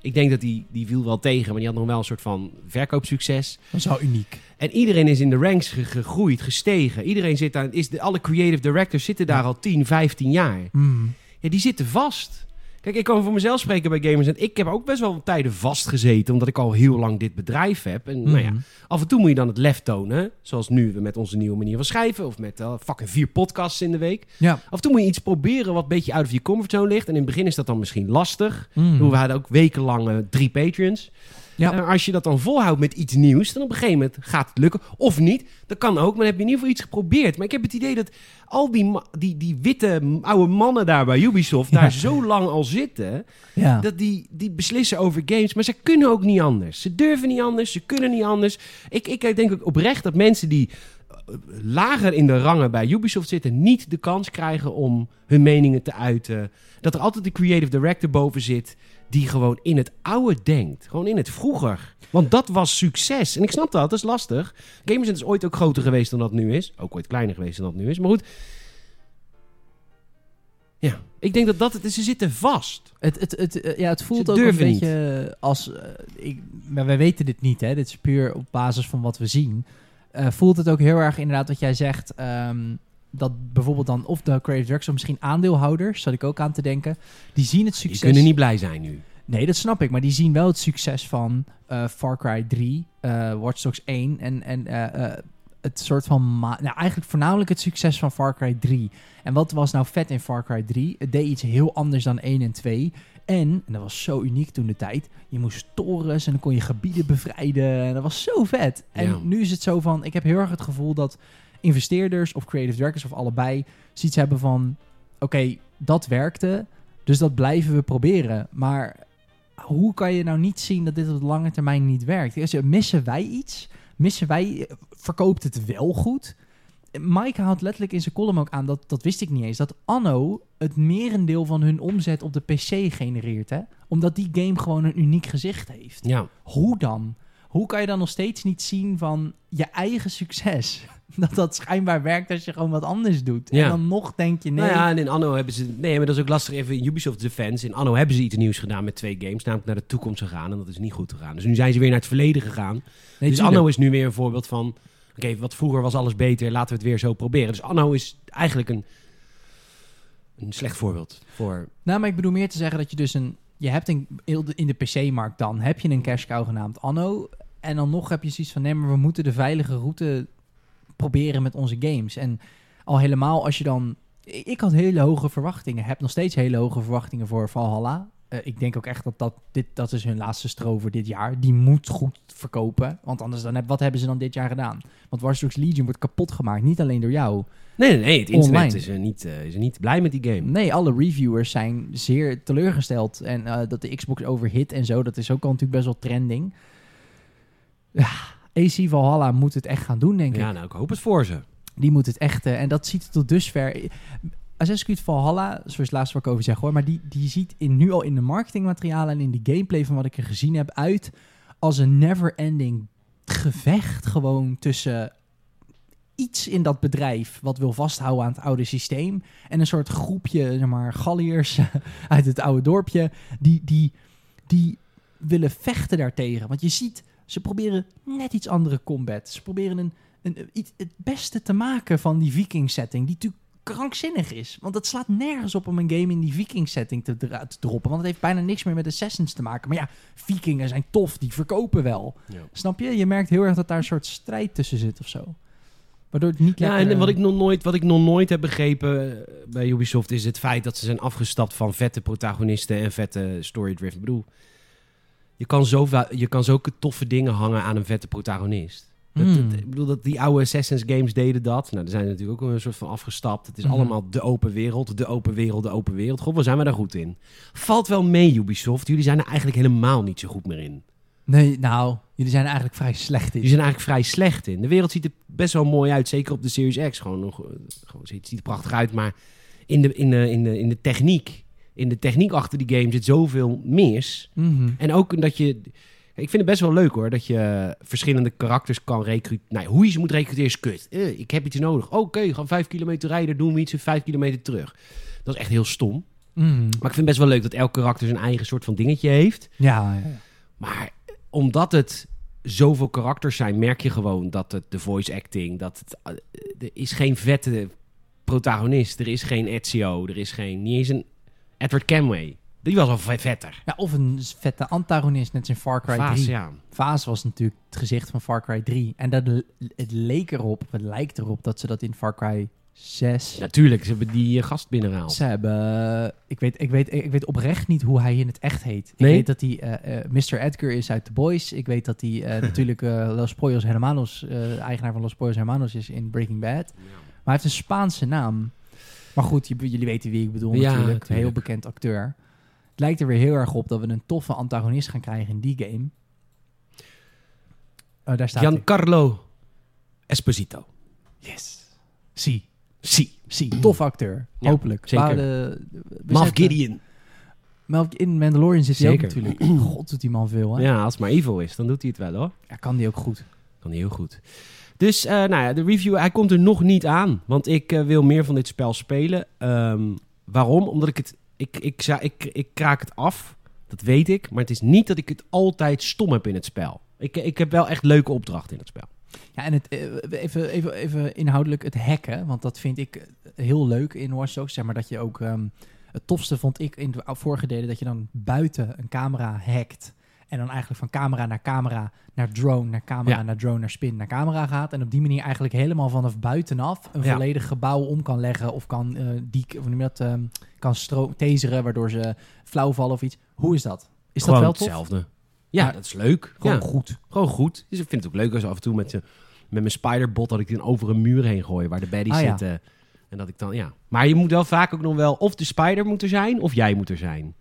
ik denk dat die, die viel wel tegen, maar die had nog wel een soort van verkoopsucces. Dat is wel uniek. En iedereen is in de ranks ge- gegroeid, gestegen. Iedereen zit daar, is de, alle creative directors zitten daar al 10, 15 jaar. Mhm. Ja, die zitten vast. Kijk, ik kan voor mezelf spreken bij Gamers. En ik heb ook best wel tijden vastgezeten, omdat ik al heel lang dit bedrijf heb. En nou ja, Mhm. af en toe moet je dan het lef tonen. Zoals nu met onze nieuwe manier van schrijven. Of met uh, fucking vier podcasts in de week. Ja. Af en toe moet je iets proberen wat een beetje uit of je comfortzone ligt. En in het begin is dat dan misschien lastig. Mhm. We hadden ook wekenlang eh, drie Patreons. Ja. En als je dat dan volhoudt met iets nieuws, dan op een gegeven moment gaat het lukken. Of niet, dat kan ook, maar dan heb je in ieder geval iets geprobeerd. Maar ik heb het idee dat al die, die, die witte oude mannen daar bij Ubisoft, daar zo lang al zitten, Ja. dat die, die beslissen over games. Maar ze kunnen ook niet anders. Ze durven niet anders, ze kunnen niet anders. Ik, ik denk ook oprecht dat mensen die eh, lager in de rangen bij Ubisoft zitten, niet de kans krijgen om hun meningen te uiten. Dat er altijd de creative director boven zit die gewoon in het oude denkt. Gewoon in het vroeger. Want dat was succes. En ik snap dat, dat is lastig. Gamersnet is ooit ook groter geweest dan dat nu is. Ook ooit kleiner geweest dan dat nu is. Maar goed. Ja, ik denk dat dat het is. Ze zitten vast. Het, het, het, eh, ja, het voelt ook een niet. beetje als... eh, ik, maar wij weten dit niet, hè. Dit is puur op basis van wat we zien. Eh, voelt het ook heel erg inderdaad wat jij zegt... ehm, dat bijvoorbeeld dan of de creative directors... of misschien aandeelhouders, zat ik ook aan te denken... die zien het Die succes... kunnen niet blij zijn nu. Nee, dat snap ik. Maar die zien wel het succes van eh, Far Cry 3, eh Watch Dogs 1 en, en eh, het soort van... Nou, eigenlijk voornamelijk het succes van Far Cry 3. En wat was nou vet in Far Cry 3? Het deed iets heel anders dan 1 en 2. En, en dat was zo uniek toen de tijd, je moest torens en dan kon je gebieden bevrijden. En dat was zo vet. En Ja. nu is het zo van, ik heb heel erg het gevoel dat investeerders of creative directors of allebei zoiets hebben van... Oké, dat werkte, dus dat blijven we proberen. Maar hoe kan je nou niet zien dat dit op de lange termijn niet werkt? Als je- Missen wij iets? Missen wij, verkoopt het wel goed? Mike haalt letterlijk in zijn column ook aan, dat, dat wist ik niet eens, dat Anno het merendeel van hun omzet op de PC genereert. Hè? Omdat die game gewoon een uniek gezicht heeft. Ja. Hoe dan? Hoe kan je dan nog steeds niet zien van je eigen succes? Dat dat schijnbaar werkt als je gewoon wat anders doet. Ja. En dan nog denk je, nee, Nou ja, en in Anno hebben ze... Nee, maar dat is ook lastig even in Ubisoft Defense. In Anno hebben ze iets nieuws gedaan met twee games. Namelijk naar de toekomst gegaan. En dat is niet goed gegaan. Dus nu zijn ze weer naar het verleden gegaan. nee, dus tuurlijk. Anno is nu weer een voorbeeld van... Oké, wat vroeger was alles beter. Laten we het weer zo proberen. Dus Anno is eigenlijk een... Een slecht voorbeeld voor... Nou, maar ik bedoel meer te zeggen dat je dus een... Je hebt een, in de PC-markt dan, heb je een cash cow genaamd Anno. En dan nog heb je zoiets van, nee, maar we moeten de veilige route proberen met onze games. En al helemaal als je dan... Ik had hele hoge verwachtingen. Heb nog steeds hele hoge verwachtingen voor Valhalla. Eh, ik denk ook echt dat dat, dit, dat is hun laatste stro voor dit jaar. Die moet goed verkopen. Want anders, dan heb, wat hebben ze dan dit jaar gedaan? Want Watch Dogs Legion wordt kapot gemaakt. Niet alleen door jou. Nee, nee, nee. Het internet Online. is, er niet, eh, is er niet blij met die game. Nee, alle reviewers zijn zeer teleurgesteld. En eh, dat de Xbox overhit en zo, dat is ook al natuurlijk best wel trending. Ja, AC Valhalla moet het echt gaan doen, denk ik. Ja, nou, ik hoop het voor ze. Die moet het echt... eh, en dat ziet er tot dusver... Assassin's Creed Valhalla, zoals het laatste wat ik over zeg hoor... maar die, die ziet in, nu al in de marketingmaterialen... en in de gameplay van wat ik er gezien heb uit... als een never-ending gevecht gewoon tussen iets in dat bedrijf wat wil vasthouden aan het oude systeem. En een soort groepje, zeg maar, galliërs uit het oude dorpje, die, die, die willen vechten daartegen. Want je ziet, ze proberen net iets andere combat. Ze proberen een, een, iets, het beste te maken van die viking setting, die natuurlijk krankzinnig is. Want het slaat nergens op om een game in die viking setting te, dra- te droppen. Want het heeft bijna niks meer met Assassins te maken. Maar ja, vikingen zijn tof, die verkopen wel. Ja. Snap je? Je merkt heel erg dat daar een soort strijd tussen zit of zo. Waardoor het niet Ja, lekker... en wat ik, nog nooit, wat ik nog nooit heb begrepen eh, bij Ubisoft is het feit dat ze zijn afgestapt van vette protagonisten en vette story-driven. Ik bedoel, je kan, zo, je kan zulke toffe dingen hangen aan een vette protagonist. Dat, Hmm. dat- ik bedoel, dat die oude Assassin's games deden dat. Nou, daar zijn natuurlijk ook een soort van afgestapt. Het is Mhm. allemaal de open wereld, de open wereld, de open wereld. God, waar zijn we daar goed in? Valt wel mee, Ubisoft. Jullie zijn er eigenlijk helemaal niet zo goed meer in. Nee, nou, jullie zijn er eigenlijk vrij slecht in. Die zijn eigenlijk vrij slecht in. De wereld ziet er best wel mooi uit, zeker op de Series X. Gewoon nog, eh, gewoon, ziet, ziet er prachtig uit, maar in de, in, de, in, de, in de techniek, in de techniek achter die game zit zoveel mis. Mhm. En ook dat je, ik vind het best wel leuk hoor, dat je verschillende karakters kan recruteren. Nou, hoe je ze moet recruteren is kut. Eh, ik heb iets nodig. Oké, gaan vijf kilometer rijden, doen we iets en vijf kilometer terug. Dat is echt heel stom. Mhm. Maar ik vind het best wel leuk dat elk karakter zijn eigen soort van dingetje heeft. Ja. Maar omdat het zoveel karakters zijn, merk je gewoon dat het de voice acting, dat het, eh, er is geen vette protagonist, er is geen Ezio, er is geen, niet eens een Edward Camway. Die was wel vet- vetter. Ja, of een vette antagonist, net als in Far Cry Vaas, 3. ja. Vaas was natuurlijk het gezicht van Far Cry 3. En dat, het leek erop, het lijkt erop dat ze dat in Far Cry 6... Natuurlijk, ze hebben die eh, gast binnengehaald. Ze hebben... Ik weet, ik, weet, ik weet oprecht niet hoe hij in het echt heet. Nee? Ik weet dat hij eh, eh, Mr. Edgar is uit The Boys. Ik weet dat hij eh, natuurlijk eh, Los Pollos Hermanos, eh, eigenaar van Los Pollos Hermanos is in Breaking Bad. Maar hij heeft een Spaanse naam. Maar goed, jullie weten wie ik bedoel Ja, natuurlijk. Heel bekend acteur. Het lijkt er weer heel erg op dat we een toffe antagonist gaan krijgen in die game. Oh, daar staat. Giancarlo Esposito. Yes. Zie. Si. Zie. Tof acteur. Ja, Hopelijk. zeker. Moff zetten- Gideon. In Mandalorian zit hij ook Zeker. natuurlijk. God, doet die man veel, hè? Ja, als het maar evil is, dan doet hij het wel hoor. Ja, kan die ook goed. Kan hij heel goed. Dus, eh, nou ja, de review, hij komt er nog niet aan. Want ik eh, wil meer van dit spel spelen. Ehm, waarom? Omdat ik het... Ik, ik, zou- ik, ik kraak het af. Dat weet ik. Maar het is niet dat ik het altijd stom heb in het spel. Ik, ik heb wel echt leuke opdrachten in het spel. Ja, en het, eh, even, even, even inhoudelijk het hacken. Want dat vind ik heel leuk in Watch. Zeg maar dat je ook... ehm, het tofste vond ik in de vorige delen... dat je dan buiten een camera hackt... En dan eigenlijk van camera naar camera, naar drone, naar camera, Ja. naar drone, naar spin, naar camera gaat. En op die manier eigenlijk helemaal vanaf buitenaf een Ja. volledig gebouw om kan leggen. Of kan, eh die, of noem je dat, ehm, kan taseren, waardoor ze flauw vallen of iets. Hoe is dat? Is Gewoon dat wel tof? hetzelfde. Ja, dat is leuk. Gewoon goed. gewoon goed. Dus ik vind het ook leuk als af en toe met, je, met mijn spiderbot... dat ik die over een muur heen gooi waar de baddies Ah, zitten. En dat ik dan, ja. Maar je moet wel vaak ook nog wel... of de spider moet er zijn, of jij moet er zijn.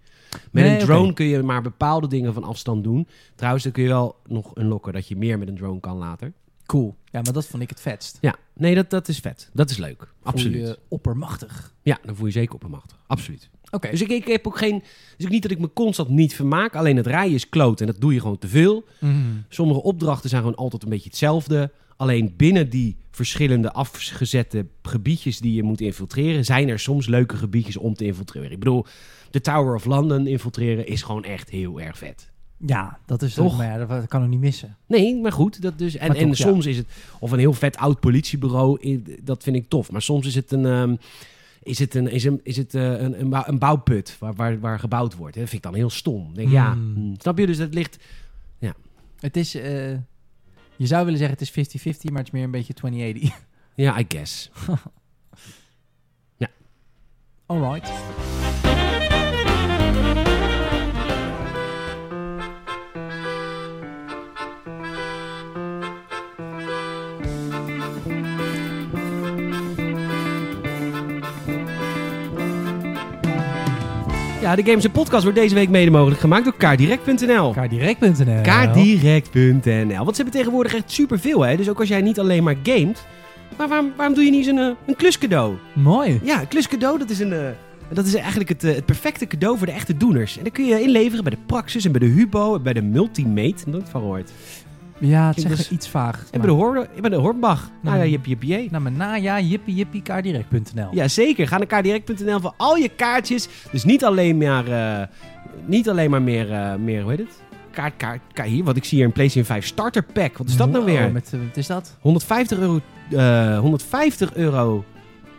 Met Nee, een drone kun je maar bepaalde dingen van afstand doen. Trouwens, dan kun je wel nog unlocken dat je meer met een drone kan later. Cool. Ja, maar dat vond ik het vetst. Ja, nee, dat, dat is vet. Dat is leuk. Voel Absoluut. je oppermachtig. Ja, dan voel je zeker oppermachtig. Absoluut. Oké. Dus ik, ik heb ook geen... Dus ook niet dat ik me constant niet vermaak. Alleen het rijden is kloot en dat doe je gewoon te veel. Mhm. Sommige opdrachten zijn gewoon altijd een beetje hetzelfde. Alleen binnen die verschillende afgezette gebiedjes die je moet infiltreren, zijn er soms leuke gebiedjes om te infiltreren. Ik bedoel, de Tower of London infiltreren is gewoon echt heel erg vet. Ja, dat is Toch? Maar ja, dat, dat kan ook niet missen. Nee, maar goed. Dat dus, en en ja. soms is het, of een heel vet oud politiebureau, dat vind ik tof. Maar soms is het een, ehm, is het een, is een, is het, eh, een, een, bouw- een bouwput waar, waar, waar gebouwd wordt. Dat vind ik dan heel stom. Denk, Ja, Hmm. hm, snap je? Dus het ligt, Het is, eh, je zou willen zeggen het is 50-50, maar het is meer een beetje 2080. ja, I guess. Alright. Ja, de Games Podcast wordt deze week mede mogelijk gemaakt door kaardirect.nl. Kaardirect.nl. Kaardirect.nl. Want ze hebben tegenwoordig echt superveel, hè. Dus ook als jij niet alleen maar gamet. Maar waarom, waarom doe je niet eens een, eh, een kluscadeau? Mooi. Ja, een kluscadeau, dat is, een, eh, dat is eigenlijk het, eh, het perfecte cadeau voor de echte doeners. En dan kun je inleveren bij de Praxis en bij de Hubo en bij de Multimate. Nooit van gehoord. Ja, het zegt dus- iets vaag. En bij de, Hoor, bij de Hornbach. Nou ja, jippie jippie. Nou, maar na ja, jippie jippie kaardirect.nl. Ja, zeker. Ga naar kaardirect.nl voor al je kaartjes. Dus niet alleen maar, eh, niet alleen maar meer, eh, meer, hoe heet het? Kaart, kaart, kaart, hier, wat ik zie hier een PlayStation 5 starter pack. Wat is dat nou weer? Met, eh, wat is dat? 150 euro, eh 150 euro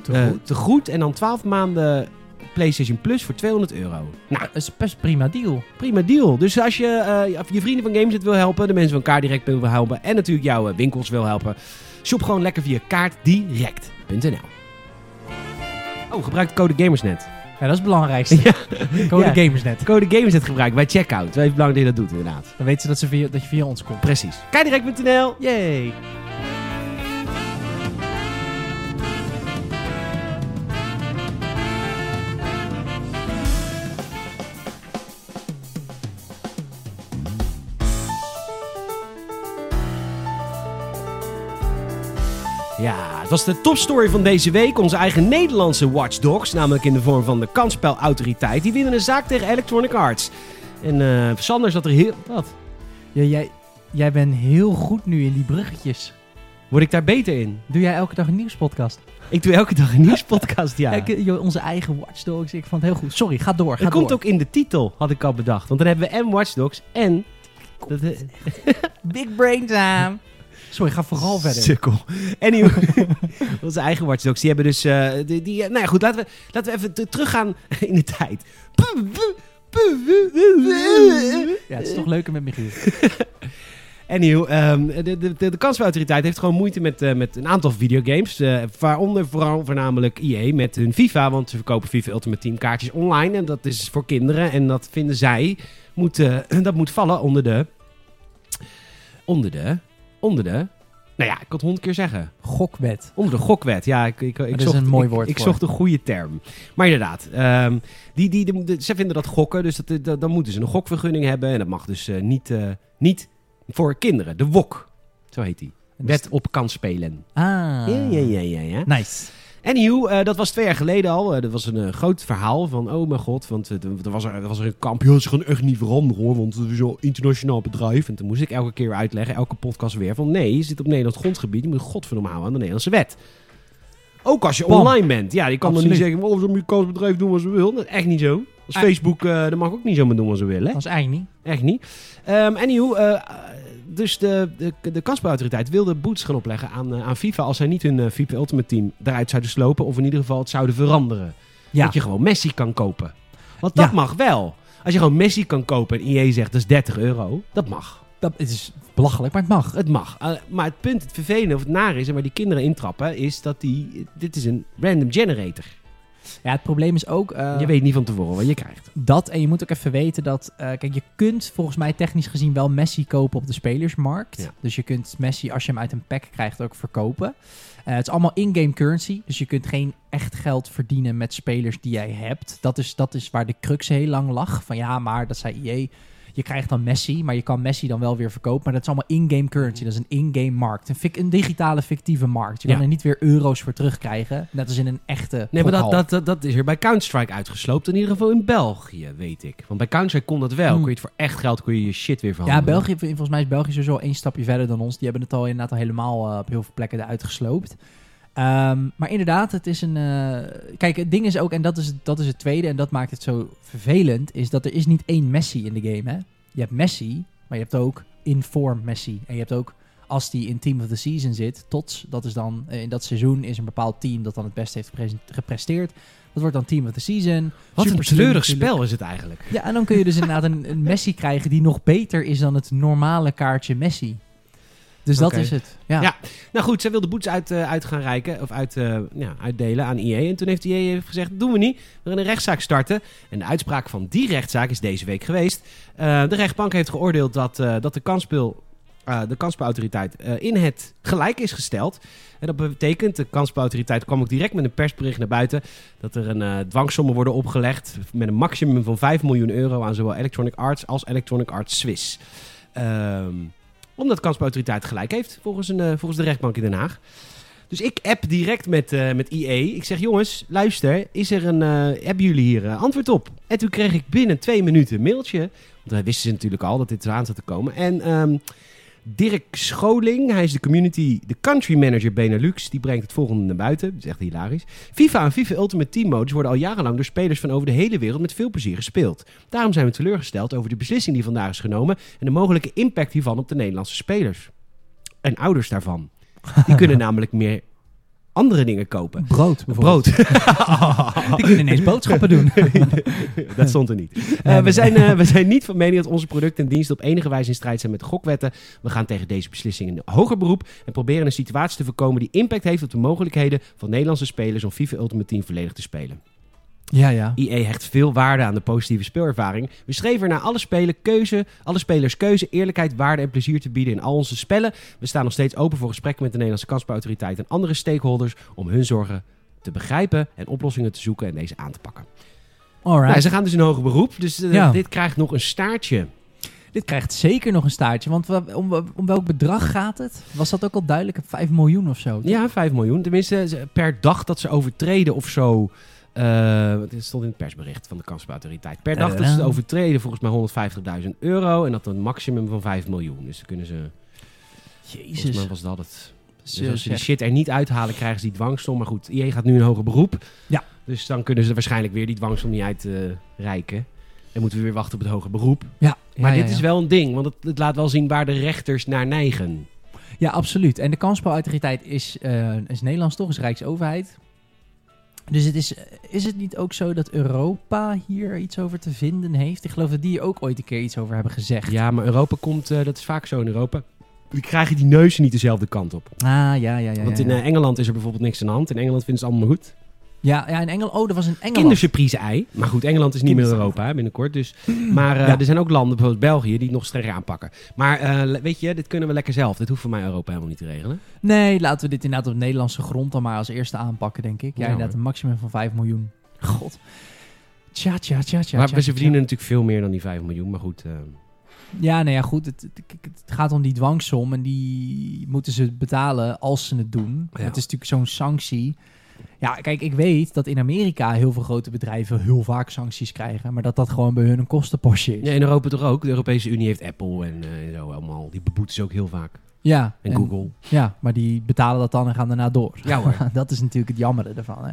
Te goed. te goed. En dan 12 maanden PlayStation Plus voor 200 euro. Nou, Dat is best prima deal. prima deal. Dus als je eh, je vrienden van Games wil helpen, de mensen van Kaardirect wil helpen en natuurlijk jouw eh, winkels wil helpen, shop gewoon lekker via kaartdirect.nl. Oh, gebruik de code Gamersnet. Ja, dat is het belangrijkste. Ja. Code Ja. Gamersnet. Code Gamersnet gebruiken bij checkout. Even belangrijk dat je dat doet, inderdaad. Dan weten ze dat, ze via, dat je via ons komt. Precies. Kaardirect.nl. Yay. Ja, het was de topstory van deze week. Onze eigen Nederlandse watchdogs, namelijk in de vorm van de kansspelautoriteit. Die winnen een zaak tegen Electronic Arts. En eh Sander zat er heel... Wat? Ja, jij, jij bent heel goed nu in die bruggetjes. Word ik daar beter in? Doe jij elke dag een nieuwspodcast? Ik doe elke dag een nieuwspodcast, ja. Joh, onze eigen watchdogs. Ik vond het heel goed. Sorry, ga door. Ga Het komt ook in de titel, had ik al bedacht. Want dan hebben we en Watchdogs en... Dat, Big brain time. Sorry, ga vooral verder. Sukkel. Anyway, onze eigen Watchdogs, die hebben dus... eh, die, die, eh, nou ja, goed, laten we, laten we even te- teruggaan in de tijd. Ja, het is toch leuker met Michiel. Anyhow, ehm, de, de, de, de kansspelautoriteit heeft gewoon moeite met, eh, met een aantal videogames. eh, waaronder vooral voornamelijk EA met hun FIFA. Want ze verkopen FIFA Ultimate Team kaartjes online. En dat is voor kinderen. En dat vinden zij, moet, dat moet vallen onder de... Onder de... Onder de... Nou ja, ik kan het honderd keer zeggen. Gokwet. Onder de gokwet, ja. Ik, ik, ik is zocht, een mooi ik- woord Ik, zocht een goede term. Maar inderdaad, ehm, die, die, de- de- ze vinden dat gokken. Dus dat, dat- dan moeten ze een gokvergunning hebben. En dat mag dus eh, niet, eh, niet voor kinderen. De WOK, zo heet die. Wet op kansspelen. Ah. Ja, ja, ja, ja, ja. Nice. Anyhow, eh, dat was twee jaar geleden al. Eh, dat was een eh, groot verhaal van, oh mijn god, want er, was er, er was er een kamp. Ja, ze gaan echt niet veranderen hoor, want het is een internationaal bedrijf. En toen moest ik elke keer uitleggen, elke podcast weer, van nee, je zit op Nederlands grondgebied. Je moet godverdomme houden aan de Nederlandse wet. Ook als je Bam. online bent. Ja, je kan dan niet zeggen, oh, zo'n Amerikaans bedrijf doen wat ze wil. Dat is echt niet zo. Als. Facebook, dat mag ook niet zomaar doen wat ze willen. Dat is eigenlijk niet. Echt niet. Eh, dus de, de, de wilde boetes gaan opleggen aan, eh, aan FIFA als zij niet hun eh, FIFA Ultimate Team eruit zouden slopen. Of in ieder geval het zouden veranderen. Ja. Dat je gewoon Messi kan kopen. Want dat Ja. mag wel. Als je gewoon Messi kan kopen en IE zegt dat is 30 euro, dat mag. Dat het is belachelijk, maar het mag. Het mag. Eh, maar het punt, het vervelende of het nare is en waar die kinderen intrappen, is dat die, dit is een random generator. Ja, het probleem is ook... eh, je weet niet van tevoren wat je krijgt. Dat, en je moet ook even weten dat... eh, kijk, je kunt volgens mij technisch gezien wel Messi kopen op de spelersmarkt. Ja. Dus je kunt Messi, als je hem uit een pack krijgt, ook verkopen. Eh, het is allemaal in-game currency. Dus je kunt geen echt geld verdienen met spelers die jij hebt. Dat is, dat is waar de crux heel lang lag. Van ja, maar dat zei EA... Je krijgt dan Messi, maar je kan Messi dan wel weer verkopen. Maar dat is allemaal in-game currency. Dat is een in-game markt. Een, fic- een digitale fictieve markt. Je Ja. kan er niet weer euro's voor terugkrijgen. Net als in een echte Nee, maar dat, dat, dat, dat is er bij Counter-Strike uitgesloopt. In ieder geval in België, weet ik. Want bij Counter-Strike kon dat wel. Hmm. Kon je het voor echt geld kon je je shit weer Ja, verhandelen. België, volgens mij is België sowieso één stapje verder dan ons. Die hebben het al inderdaad al helemaal op heel veel plekken eruit gesloopt. Ehm, maar inderdaad, het is een... eh, kijk, het ding is ook, en dat is, dat is het tweede, en dat maakt het zo vervelend, is dat er is niet één Messi in de game, hè. Je hebt Messi, maar je hebt ook in-form Messi. En je hebt ook, als die in Team of the Season zit, TOTS, dat is dan, eh, in dat seizoen is een bepaald team dat dan het beste heeft gepresteerd. Dat wordt dan Team of the Season. Wat een Super slim treurig spel is het eigenlijk. Ja, en dan kun je dus inderdaad een, een Messi krijgen die nog beter is dan het normale kaartje Messi. Dus dat is het. Ja. Ja. Nou goed, zij wilde boetes uit, eh, uit gaan reiken, of uit, eh, ja, uitdelen aan IE. En toen heeft IE gezegd, dat doen we niet. We gaan een rechtszaak starten. En de uitspraak van die rechtszaak is deze week geweest. Eh, de rechtbank heeft geoordeeld dat, dat de kansspel... de kansspelautoriteit in het gelijk is gesteld. En dat betekent, de kansspelautoriteit kwam ook direct met een persbericht naar buiten... dat er een dwangsommen worden opgelegd met een maximum van 5 miljoen euro... aan zowel Electronic Arts als Electronic Arts Swiss. Ehm omdat de gelijk heeft, volgens, een, eh, volgens de rechtbank in Den Haag. Dus ik app direct met, eh met IE. Ik zeg, jongens, luister, is er een, eh, hebben jullie hier antwoord op? En toen kreeg ik binnen twee minuten een mailtje. Want wij wisten ze natuurlijk al dat dit eraan zat te komen. En ehm, Dirk Scholing, hij is de community, de country manager Benelux. Die brengt het volgende naar buiten. Dat is echt hilarisch. FIFA en FIFA Ultimate Team Modes worden al jarenlang door spelers van over de hele wereld met veel plezier gespeeld. Daarom zijn we teleurgesteld over de beslissing die vandaag is genomen en de mogelijke impact hiervan op de Nederlandse spelers. En ouders daarvan. Die kunnen namelijk meer andere dingen kopen. Brood. Brood. Die kunnen ineens boodschappen doen. dat stond er niet. Eh, we, zijn, eh, we zijn niet van mening dat onze producten en diensten op enige wijze in strijd zijn met de gokwetten. We gaan tegen deze beslissing in hoger beroep en proberen een situatie te voorkomen die impact heeft op de mogelijkheden van Nederlandse spelers om FIFA Ultimate Team volledig te spelen. Ja, ja. IE hecht veel waarde aan de positieve speelervaring. We streven naar alle, spelen keuze, alle spelers keuze, eerlijkheid, waarde en plezier te bieden in al onze spellen. We staan nog steeds open voor gesprekken met de Nederlandse kansspelautoriteit en andere stakeholders om hun zorgen te begrijpen en oplossingen te zoeken en deze aan te pakken. Alright. Nou, ze gaan dus in hoger beroep, dus eh, Ja. dit krijgt nog een staartje. Dit krijgt zeker nog een staartje. Want wa- om, om welk bedrag gaat het? Was dat ook al duidelijk? 5 miljoen of zo? toch? Ja, 5 miljoen. Tenminste, per dag dat ze overtreden of zo. Eh dit stond in het persbericht van de kansspelautoriteit. Per dag dat ze het overtreden, volgens mij 150.000 euro. En dat een maximum van 5 miljoen. Dus dan kunnen ze. Volgens mij Jezus. was dat het. Dus Zo als ze die shit er niet uithalen, krijgen ze die dwangsom. Maar goed, IE gaat nu in hoger beroep. Ja. Dus dan kunnen ze waarschijnlijk weer die dwangsom niet uitreiken. Dan moeten we weer wachten op het hoger beroep. Ja, Maar ja, dit ja, is wel een ding, want het, het laat wel zien waar de rechters naar neigen. Ja, absoluut. En de kansspelautoriteit is, eh, is Nederlands toch? Is Rijksoverheid. Dus het is, is het niet ook zo dat Europa hier iets over te vinden heeft? Ik geloof dat die ook ooit een keer iets over hebben gezegd. Ja, maar Europa komt, eh, dat is vaak zo in Europa. Die krijgen die neuzen niet dezelfde kant op. Ah, ja, ja, ja. Want in ja. eh, Engeland is er bijvoorbeeld niks aan de hand. In Engeland vinden ze het allemaal goed. Ja, ja, in Engeland. Oh, dat was in Engeland. Kindersurprise ei. Maar goed, Engeland is niet meer. Europa hè, binnenkort. Dus. Maar eh, Ja. er zijn ook landen, bijvoorbeeld België, die het nog strenger aanpakken. Maar eh, weet je, dit kunnen we lekker zelf. Dit hoeft voor mij Europa helemaal niet te regelen. Nee, laten we dit inderdaad op Nederlandse grond dan maar als eerste aanpakken, denk ik. Ja, Ja, inderdaad, een maximum van 5 miljoen. God. Tja, tja, tja, tja. maar tja, ze tja. verdienen natuurlijk veel meer dan die 5 miljoen. Maar goed, eh, Ja, nou ja, goed. Het, het, het gaat om die dwangsom en die moeten ze betalen als ze het doen. Ja. Het is natuurlijk zo'n sanctie. Ja, kijk, ik weet dat in Amerika heel veel grote bedrijven heel vaak sancties krijgen. Maar dat dat gewoon bij hun een kostenpostje is. ja, in Europa toch ook. De Europese Unie heeft Apple en eh, zo allemaal. Die beboeten ze ook heel vaak. Ja, En, Google. Ja, maar die betalen dat dan en gaan daarna door. Ja hoor. dat is natuurlijk het jammere ervan. Hè.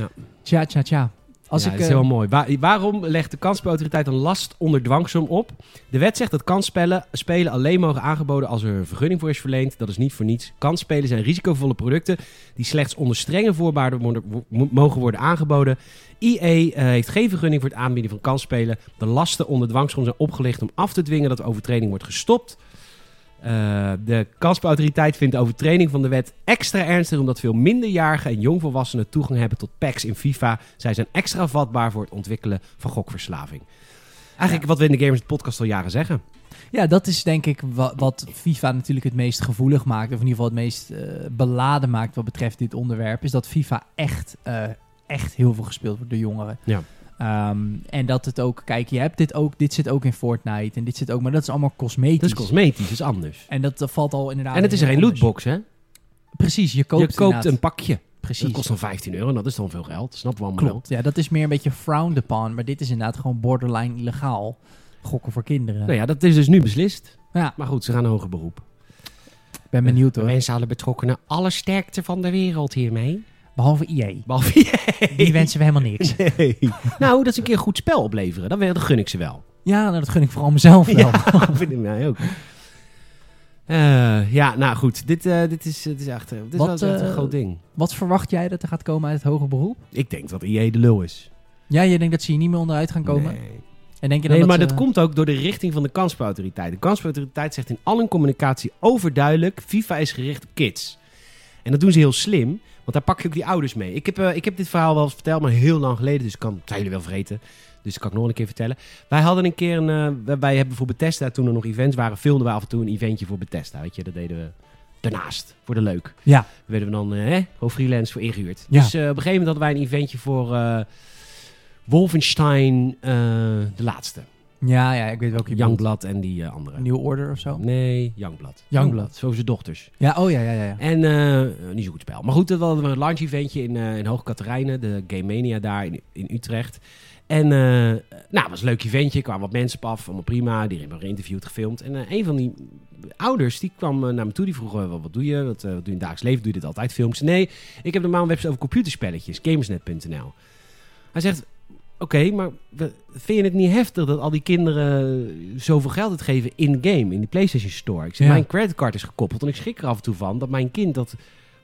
Ja. Tja, tja, tja. Als ja, ik, dat is eh, heel mooi. Wa- waarom legt de kansspelautoriteit een last onder dwangsom op? De wet zegt dat kansspellen spelen alleen mogen aangeboden als er een vergunning voor is verleend. Dat is niet voor niets. Kansspelen zijn risicovolle producten die slechts onder strenge voorwaarden mogen worden aangeboden. IE eh, heeft geen vergunning voor het aanbieden van kansspelen. De lasten onder dwangsom zijn opgelegd om af te dwingen dat de overtreding wordt gestopt. Eh, de kansspelautoriteit vindt de overtreding van de wet extra ernstig omdat veel minderjarigen en jongvolwassenen toegang hebben tot packs in FIFA. Zij zijn extra vatbaar voor het ontwikkelen van gokverslaving. Eigenlijk wat we in de Gamers podcast al jaren zeggen. Ja, dat is denk ik wa- wat FIFA natuurlijk het meest gevoelig maakt. Of in ieder geval het meest eh, beladen maakt wat betreft dit onderwerp. Is dat FIFA echt, eh, echt heel veel gespeeld wordt door jongeren. Ja. Ehm, en dat het ook, kijk, je hebt dit ook, dit zit ook in Fortnite en dit zit ook, maar dat is allemaal cosmetisch. Dat is cosmetisch, dat is anders. En dat, valt al inderdaad. En het is geen lootbox, hè? Precies, je koopt, je koopt inderdaad. een pakje. Precies. Dat kost dan 15 euro, en dat is dan veel geld. Snappen we allemaal Klopt, ja, dat is meer een beetje frowned upon, maar dit is inderdaad gewoon borderline illegaal. Gokken voor kinderen. wel. Nou ja, dat is dus nu beslist. Ja, Maar goed, ze gaan een hoger beroep. ik ben benieuwd hoor. Alle betrokkenen alle sterkte van de wereld hiermee. Behalve IE. Behalve jij. Die wensen we helemaal niks. Nee. nou, dat is een keer een goed spel opleveren. Dat, dat gun ik ze wel. Ja, nou, dat gun ik vooral mezelf wel. Ja, vind ik mij ook. Eh, ja, nou goed. Dit, eh, dit, is, dit is echt, eh, dit is Wat, wel echt een groot ding. Wat verwacht jij dat er gaat komen uit het hoger beroep? Ik denk dat IE de lul is. Ja, je denkt dat ze hier niet meer onderuit gaan komen? Nee. En denk je dan Nee, maar ze- dat komt ook door de richting van de kansspelautoriteit. De kansspelautoriteit zegt in al hun communicatie overduidelijk... FIFA is gericht op kids. En dat doen ze heel slim, want daar pak je ook die ouders mee. Ik heb, eh, ik heb dit verhaal wel eens verteld, maar heel lang geleden. Dus ik kan, zijn jullie wel vergeten. Dus dat kan ik nog een keer vertellen. Wij hadden een keer een... eh, wij hebben voor Bethesda, toen er nog events waren... filmden we af en toe een eventje voor Bethesda. Weet je, dat deden we daarnaast. Voor de leuk. Ja, Daar werden we dan eh, hè, gewoon freelance voor ingehuurd. Ja. Dus op een gegeven moment hadden wij een eventje voor... Wolfenstein, de laatste. Ja, ja, ik weet welke je. Youngblood en die eh, andere. New Order of zo? Nee, Youngblood. Youngblood. Zo zijn dochters. Ja, oh ja, ja, ja. En eh, niet zo goed spel. Maar goed, dat hadden we een launch eventje in, eh in Hoog Katerijnen, de Game Mania daar in, in Utrecht. En nou, het was een leuk eventje. Er kwamen wat mensen op af, allemaal prima. Die hebben geïnterviewd, gefilmd. En een van die ouders, die kwam naar me toe. Die vroeg, wat, wat doe je? Wat, wat doe je in het dagelijks leven? Doe je dit altijd? Films? Nee, ik heb normaal een website over computerspelletjes. Gamersnet.nl. Hij zegt, oké, maar vind je het niet heftig dat al die kinderen zoveel geld uitgeven in-game, in die PlayStation Store? Ik zeg, Ja. mijn creditcard is gekoppeld en ik schrik er af en toe van dat mijn kind dat,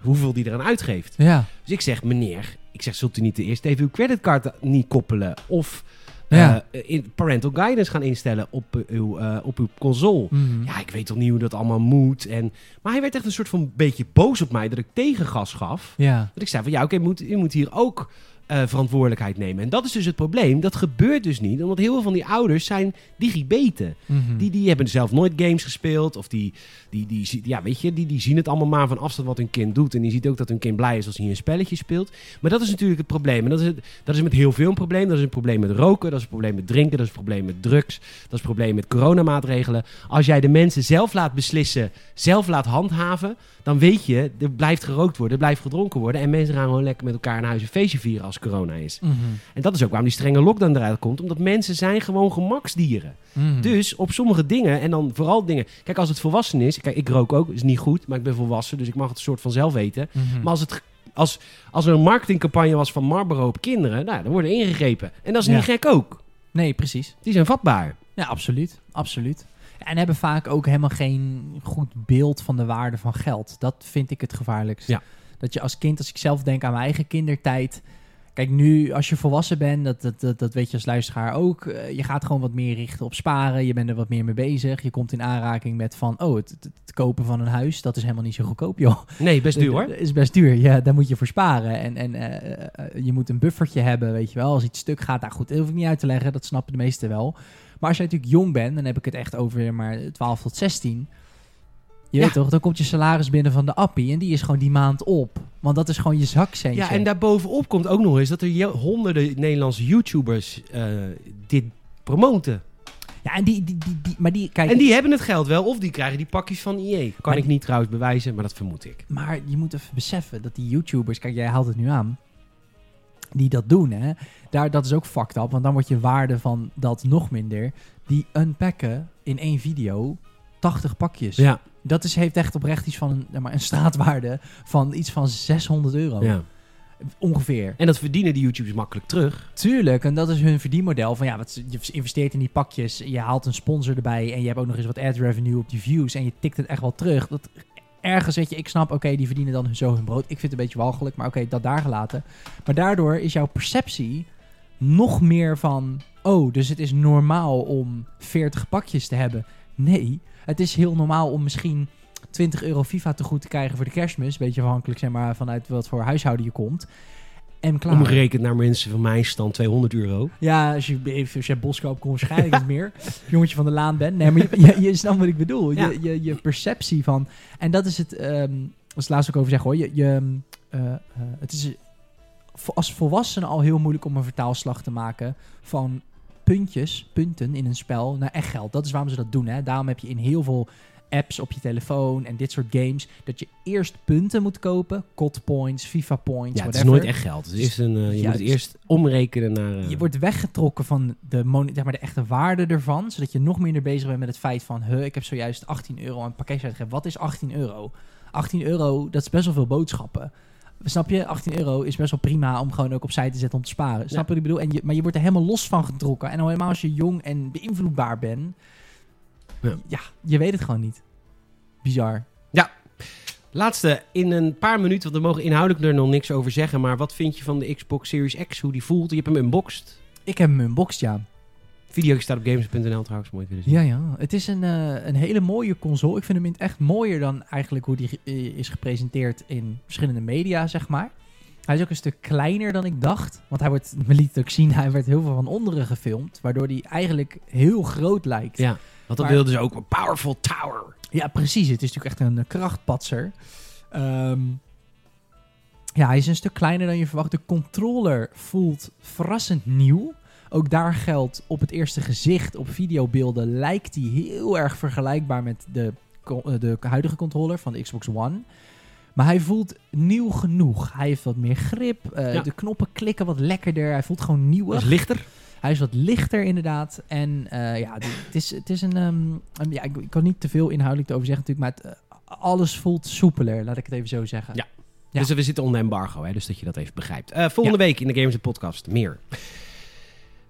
hoeveel die eraan uitgeeft. Ja, Dus ik zeg, meneer, ik zeg, zult u niet eerst even uw creditcard niet koppelen of Ja. eh, in parental guidance gaan instellen op, eh, uw, eh, op uw console? Mhm. Ja, ik weet toch niet hoe dat allemaal moet. En, maar hij werd echt een soort van beetje boos op mij dat ik tegengas gaf. ja. Dat ik zei van ja, oké, je moet, je moet hier ook eh, verantwoordelijkheid nemen. En dat is dus het probleem. Dat gebeurt dus niet, omdat heel veel van die ouders zijn digibeten. Mhm. Die, die hebben zelf nooit games gespeeld. Of die, die, die, ja, weet je, die, die zien het allemaal maar van afstand wat hun kind doet. En die ziet ook dat hun kind blij is als hij een spelletje speelt. Maar dat is natuurlijk het probleem. En dat is, het, dat is met heel veel een probleem. Dat is een probleem met roken. Dat is een probleem met drinken. Dat is een probleem met drugs. Dat is een probleem met coronamaatregelen. Als jij de mensen zelf laat beslissen, zelf laat handhaven. Dan weet je, er blijft gerookt worden, er blijft gedronken worden. En mensen gaan gewoon lekker met elkaar naar huis een feestje vieren als corona is. Mhm. En dat is ook waarom die strenge lockdown eruit komt. Omdat mensen zijn gewoon gemaksdieren. Mhm. Dus op sommige dingen, en dan vooral dingen... Kijk, als het volwassen is... Kijk, ik rook ook, is niet goed, maar ik ben volwassen. Dus ik mag het soort van zelf weten. Mhm. Maar als, het, als, als er een marketingcampagne was van Marlboro op kinderen... Nou, dan worden ingegrepen. En dat is Ja. niet gek ook. Nee, precies. Die zijn vatbaar. Ja, absoluut. Absoluut. En hebben vaak ook helemaal geen goed beeld van de waarde van geld. Dat vind ik het gevaarlijkst. Ja. Dat je als kind, als ik zelf denk aan mijn eigen kindertijd... Kijk, nu als je volwassen bent, dat, dat, dat, dat weet je als luisteraar ook. eh, je gaat gewoon wat meer richten op sparen. Je bent er wat meer mee bezig. Je komt in aanraking met van, oh, het, het, het kopen van een huis, dat is helemaal niet zo goedkoop, joh. Nee, best duur hoor. Is best duur. Ja, daar moet je voor sparen. En, en eh, eh, je moet een buffertje hebben, weet je wel. Als iets stuk gaat, nou goed, dat hoef ik niet uit te leggen. Dat snappen de meesten wel. Maar als jij natuurlijk jong bent, dan heb ik het echt over maar 12 tot 16. Je Ja. weet toch, dan komt je salaris binnen van de appie en die is gewoon die maand op. Want dat is gewoon je zakcentje. Ja, en daarbovenop komt ook nog eens dat er honderden Nederlandse YouTubers eh, dit promoten. Ja, en die, die, die, die- maar die, kijk, En die hebben het geld wel, of die krijgen die pakjes van EA. Kan ik niet trouwens bewijzen, maar dat vermoed ik. Maar je moet even beseffen dat die YouTubers, kijk, jij haalt het nu aan, die dat doen, hè, daar, dat is ook fucked up, want dan wordt je waarde van dat nog minder. Die unpacken in één video 80 pakjes. Ja, Dat is, heeft echt oprecht iets van een, maar een straatwaarde van iets van 600 euro. ja. Ongeveer. En dat verdienen die YouTubers makkelijk terug. Tuurlijk, en dat is hun verdienmodel. Van ja, wat, je investeert in die pakjes, je haalt een sponsor erbij en je hebt ook nog eens wat ad revenue op die views en je tikt het echt wel terug. Dat, ergens weet je, ik snap, oké, die verdienen dan zo hun brood. Ik vind het een beetje walgelijk, maar oké, dat daar gelaten. Maar daardoor is jouw perceptie nog meer van, oh, dus het is normaal om 40 pakjes te hebben. Nee, het is heel normaal om misschien 20 euro FIFA te goed te krijgen voor de kerstmis. Beetje afhankelijk zeg maar, vanuit wat voor huishouden je komt. En klaar. Omgerekend naar mensen van mijn stand 200 euro. Ja, als je, als je Boskoop komt, waarschijnlijk iets meer. Jongetje van de laan bent. Nee, maar je, je, je snapt wat ik bedoel. Ja. Je, je, je perceptie van... En dat is het... ehm als laatst ook over zeggen hoor. Je, je, ehm, eh, eh, het is als volwassene al heel moeilijk om een vertaalslag te maken van puntjes, punten in een spel naar echt geld. Dat is waarom ze dat doen. Hè? Daarom heb je in heel veel apps op je telefoon en dit soort games dat je eerst punten moet kopen. COD points, FIFA points, Ja, het is whatever. nooit echt geld. Het is een, eh, je Ja, moet het eerst omrekenen naar... eh, Je wordt weggetrokken van de, zeg maar, de echte waarde ervan. Zodat je nog minder bezig bent met het feit van... Huh, ik heb zojuist 18 euro aan een pakketje uitgegeven. Wat is 18 euro? 18 euro, dat is best wel veel boodschappen. Snap je? 18 euro is best wel prima om gewoon ook opzij te zetten om te sparen. Snap je wat ik bedoel? En je, maar je wordt er helemaal los van getrokken. En al helemaal als je jong en beïnvloedbaar bent... Ja. Ja, je weet het gewoon niet. Bizar. Laatste, in een paar minuten, want we mogen inhoudelijk er nog niks over zeggen. Maar wat vind je van de Xbox Series X? Hoe die voelt? Je hebt hem unboxed. Ik heb hem unboxed, ja. Video staat op games.nl trouwens, mooi willen zien. Ja, ja. Het is een, eh, een hele mooie console. Ik vind hem echt mooier dan eigenlijk hoe die eh, is gepresenteerd in verschillende media, zeg maar. Hij is ook een stuk kleiner dan ik dacht. Want hij wordt, me liet het ook zien, hij werd heel veel van onderen gefilmd. Waardoor hij eigenlijk heel groot lijkt. Ja, want dat wilden ze ook. Een powerful tower. Ja, precies. Het is natuurlijk echt een eh, krachtpatser. Ehm, ja, hij is een stuk kleiner dan je verwacht. De controller voelt verrassend nieuw. Ook daar geldt op het eerste gezicht, op videobeelden, lijkt hij heel erg vergelijkbaar met de, eh, de huidige controller van de Xbox One. Maar hij voelt nieuw genoeg. Hij heeft wat meer grip. eh, Ja. De knoppen klikken wat lekkerder. Hij voelt gewoon nieuw. Dat is lichter. Hij is wat lichter inderdaad. En eh, ja, het is, het is een... ehm, ja, ik, ik kan niet te veel inhoudelijk over zeggen natuurlijk, maar het, alles voelt soepeler, laat ik het even zo zeggen. Ja. Ja. Dus we zitten onder embargo, hè, dus dat je dat even begrijpt. Volgende week in de Games Podcast meer.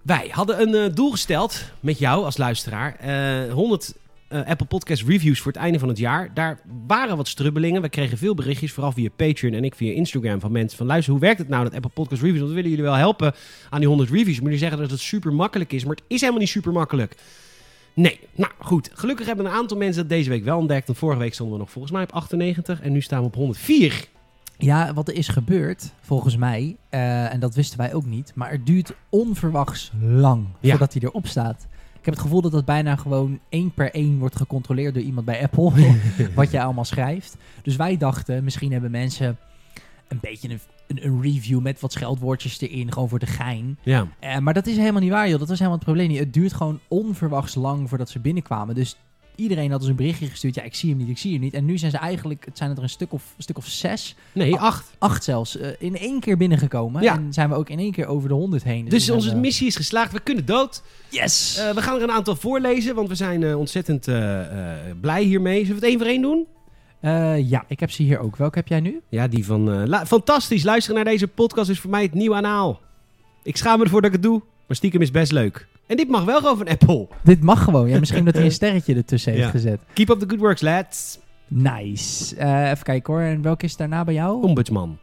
Wij hadden een eh, doel gesteld met jou als luisteraar. Eh 100 eh, Apple Podcast reviews voor het einde van het jaar. Daar waren wat strubbelingen. We kregen veel berichtjes, vooral via Patreon en ik via Instagram van mensen van luister, hoe werkt het nou dat Apple Podcast reviews? Want we willen jullie wel helpen aan die 100 reviews. Maar jullie zeggen dat het super makkelijk is, maar het is helemaal niet super makkelijk. Nee, nou goed. Gelukkig hebben een aantal mensen dat deze week wel ontdekt. Want vorige week stonden we nog volgens mij op 98 en nu staan we op 104. Ja, wat er is gebeurd, volgens mij, eh, en dat wisten wij ook niet, maar het duurt onverwachts lang Ja. voordat hij erop staat. Ik heb het gevoel dat dat bijna gewoon één per één wordt gecontroleerd door iemand bij Apple, wat jij allemaal schrijft. Dus wij dachten, misschien hebben mensen een beetje een, een, een review met wat scheldwoordjes erin, gewoon voor de gein. Ja. Eh, maar dat is helemaal niet waar, joh. Dat was helemaal het probleem niet. Het duurt gewoon onverwachts lang voordat ze binnenkwamen. Dus iedereen had dus een berichtje gestuurd. Ja, ik zie hem niet, ik zie hem niet. En nu zijn ze eigenlijk, het zijn er een stuk of, een stuk of zes, Nee, 8. acht zelfs, eh, in één keer binnengekomen. Ja. En zijn we ook in één keer over de honderd heen. Dus we onze missie is geslaagd. We kunnen dood. Yes! Eh, we gaan er een aantal voorlezen, want we zijn eh, ontzettend blij hiermee. Zullen we het één voor één doen? Ja, ik heb ze hier ook. Welke heb jij nu? Ja, die van... la- fantastisch. Luisteren naar deze podcast is voor mij het nieuwe anaal. Ik schaam me ervoor dat ik het doe, maar stiekem is best leuk. En dit mag wel gewoon van Apple. Dit mag gewoon. Ja, misschien dat hij een sterretje ertussen heeft Ja. gezet. Keep up the good works, lads. Nice. Eh, even kijken hoor. En welke is daarna bij jou? Ombudsman.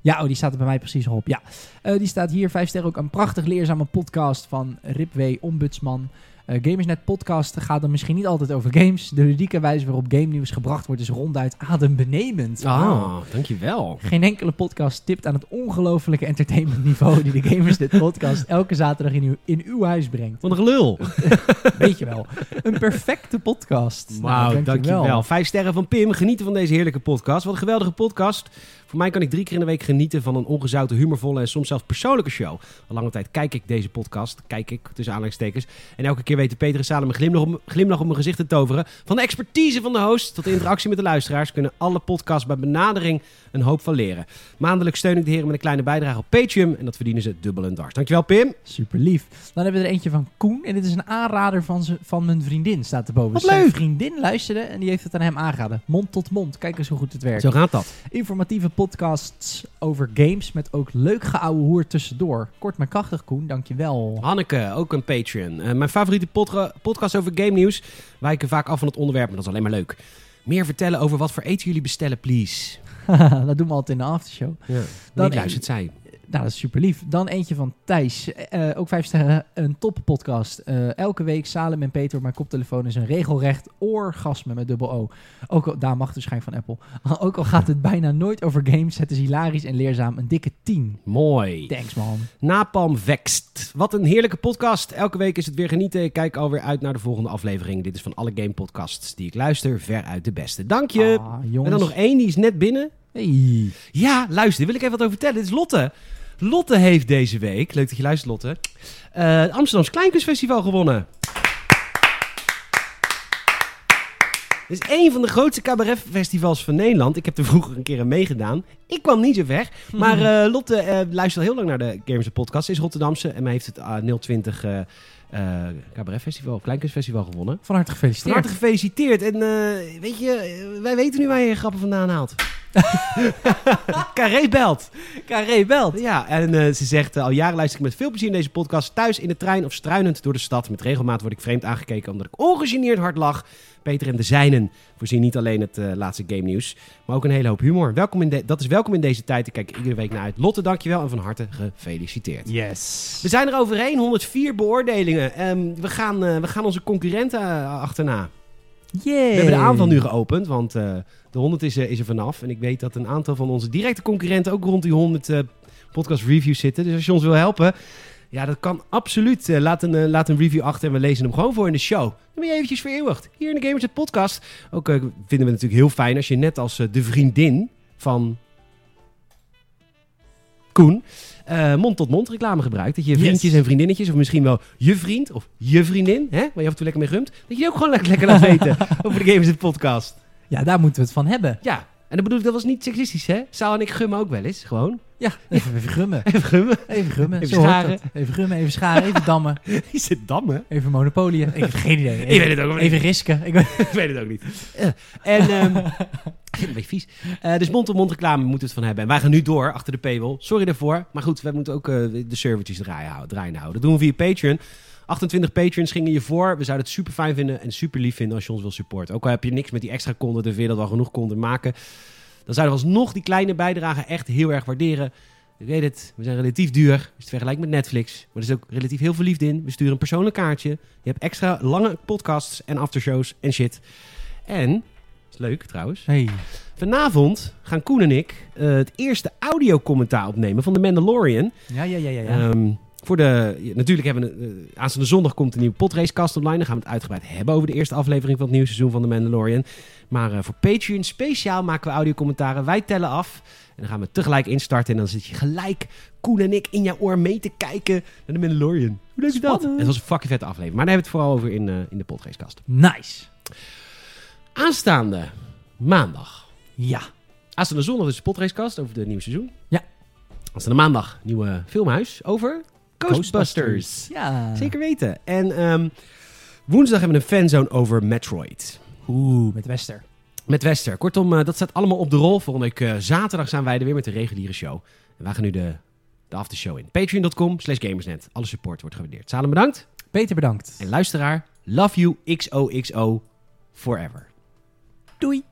Ja, oh, die staat er bij mij precies op. Ja, Eh, die staat hier. Vijf sterren ook een prachtig leerzame podcast van Ripway Ombudsman. Eh, Gamersnet podcast gaat dan misschien niet altijd over games. De ludieke wijze waarop game nieuws gebracht wordt is ronduit adembenemend. Ah, dankjewel. Geen enkele podcast tipt aan het ongelofelijke entertainmentniveau die de Gamersnet podcast elke zaterdag in uw, in uw huis brengt. Wat een gelul. Weet je wel. Een perfecte podcast. Wauw, Nou, dankjewel. Vijf sterren van Pim. Genieten van deze heerlijke podcast. Wat een geweldige podcast. Voor mij kan ik drie keer in de week genieten van een ongezouten, humorvolle en soms zelfs persoonlijke show. Al lange tijd kijk ik deze podcast. Kijk ik, tussen aanleidingstekens. En elke keer weten Peter en Salem een glimlach op, glimlach op mijn gezicht te toveren. Van de expertise van de host tot de interactie met de luisteraars... kunnen alle podcasts bij benadering een hoop van leren. Maandelijks steun ik de heren met een kleine bijdrage op Patreon. En dat verdienen ze dubbel en dwars. Dankjewel Pim. Super lief. Dan hebben we er eentje van Koen. En dit is een aanrader van, ze, van mijn vriendin, staat erboven. Wat Zijn leuk. vriendin luisterde en die heeft het aan hem aangeraden. Mond tot mond. Kijk eens hoe goed het werkt. Zo gaat dat. Informatieve podcasts over games met ook leuk geouwe hoer tussendoor. Kort maar krachtig, Koen. Dankjewel. Hanneke, ook een Patreon. Eh, mijn favoriete podca- podcast over game nieuws. Wijken vaak af van het onderwerp, maar dat is alleen maar leuk. Meer vertellen over wat voor eten jullie bestellen, please. dat doen we altijd in de aftershow. Ja. Dan Dan luistert zij. Nou, dat is super lief. Dan eentje van Thijs. Eh, ook vijf sterren. Een top podcast. Eh, elke week Salem en Peter mijn koptelefoon is een regelrecht orgasme met dubbel O. Ook al, daar mag schijn van Apple. ook al gaat het bijna nooit over games. Het is hilarisch en leerzaam. Een dikke 10. Mooi. Thanks man. Napalm Vext. Wat een heerlijke podcast. Elke week is het weer genieten. Ik kijk alweer uit naar de volgende aflevering. Dit is van alle game podcasts die ik luister veruit de beste. Dank je. Ah, en dan nog één, die is net binnen. Hey. Ja, luister, wil ik even wat over vertellen. Dit is Lotte. Lotte heeft deze week, leuk dat je luistert Lotte, eh het Amsterdamse Kleinkunstfestival gewonnen. Het is een van de grootste cabaretfestivals van Nederland. Ik heb er vroeger een keer aan meegedaan. Ik kwam niet zo ver. Maar eh, Lotte eh, luistert al heel lang naar de Gamers Podcast. Ze is Rotterdamse en mij heeft het ah, 020 eh eh, cabaretfestival, Kleinkunstfestival gewonnen. Van harte Van gefeliciteerd. harte gefeliciteerd. En weet je, wij weten nu waar je je grappen vandaan haalt. Carré belt. Carré belt. Ja, en eh, ze zegt eh, al jaren luister ik met veel plezier in deze podcast. Thuis in de trein of struinend door de stad. Met regelmaat word ik vreemd aangekeken omdat ik ongegeneerd hard lach. Peter en de zijnen voorzien niet alleen het eh, laatste game nieuws, maar ook een hele hoop humor. Welkom in de, dat is welkom in deze tijd. Ik kijk iedere week naar uit. Lotte, dankjewel en van harte gefeliciteerd. Yes. We zijn er overheen, 104 beoordelingen. Ehm, we, gaan, we gaan onze concurrenten achterna. Yay. We hebben de aanval nu geopend, want de 100 is, er- is er vanaf. En ik weet dat een aantal van onze directe concurrenten ook rond die 100 eh, podcast reviews zitten. Dus als je ons wil helpen, ja, dat kan absoluut. Eh, laat, een, eh, laat een review achter en we lezen hem gewoon voor in de show. Dan ben je eventjes vereeuwigd. Hier in de Gamers Podcast. Ook eh, vinden we natuurlijk heel fijn als je net als eh, de vriendin van Koen eh, mond-tot-mond reclame gebruikt. Dat je Yes. vriendjes en vriendinnetjes, of misschien wel je vriend of je vriendin, hè, waar je af en toe lekker mee gumt, dat je die ook gewoon lekker, lekker laat weten over de Gamers Podcast. Ja, daar moeten we het van hebben. Ja, en dat bedoel ik, dat was niet seksistisch, hè? Saal en ik gummen ook wel eens, gewoon. Ja, even, even grummen. Even gummen. Even grummen. Even scharen. Even grummen, even scharen, even dammen. Is het dammen? Even monopolieën. Ik heb geen idee. Ik weet het ook niet. Even risken. Ik weet- Ik weet het ook niet. Eh, en, het een beetje vies. Eh, dus mond-tot-mond reclame moeten we het van hebben. En wij gaan nu door achter de paywall. Sorry daarvoor. Maar goed, we moeten ook eh, de servertjes draaien houden, draaiende houden. Dat doen we via Patreon. 28 Patreons gingen je voor. We zouden het super fijn vinden en super lief vinden als je ons wil supporten. Ook al heb je niks met die extra content en vind dat we al genoeg content maken. Dan zouden we alsnog die kleine bijdrage echt heel erg waarderen. Ik weet het, we zijn relatief duur. Als je het vergelijkt met Netflix. Maar er is ook relatief heel veel liefde in. We sturen een persoonlijk kaartje. Je hebt extra lange podcasts en aftershows en shit. En, dat is leuk trouwens. Hey. Vanavond gaan Koen en ik eh, het eerste audiocommentaar opnemen van The Mandalorian. Ja, ja, ja, ja. ja. Ehm, voor de, natuurlijk hebben we, uh, aanstaande zondag komt een nieuwe podracecast online. Dan gaan we het uitgebreid hebben over de eerste aflevering van het nieuwe seizoen van The Mandalorian. Maar eh, voor Patreon speciaal maken we audiocommentaren. Wij tellen af en dan gaan we tegelijk instarten. En dan zit je gelijk, Koen en ik, in jouw oor mee te kijken naar The Mandalorian. Hoe leuk is dat? Het was een fucking vette aflevering. Maar daar hebben we het vooral over in, eh, in de podracecast. Nice. Aanstaande maandag. Ja. Aanstaande zondag is de podracecast over het nieuwe seizoen. Ja. Aanstaande maandag nieuwe filmhuis over Ghostbusters. Ja. Zeker weten. En ehm, woensdag hebben we een fanzone over Metroid. Oeh, met Wester. Met Wester. Kortom, eh, dat staat allemaal op de rol. Volgende week eh, zaterdag zijn wij er weer met de reguliere show. En wij gaan nu de, de aftershow in. Patreon.com slash gamersnet. Alle support wordt gewaardeerd. Salem bedankt. Peter, bedankt. En luisteraar, love you XOXO forever. Doei.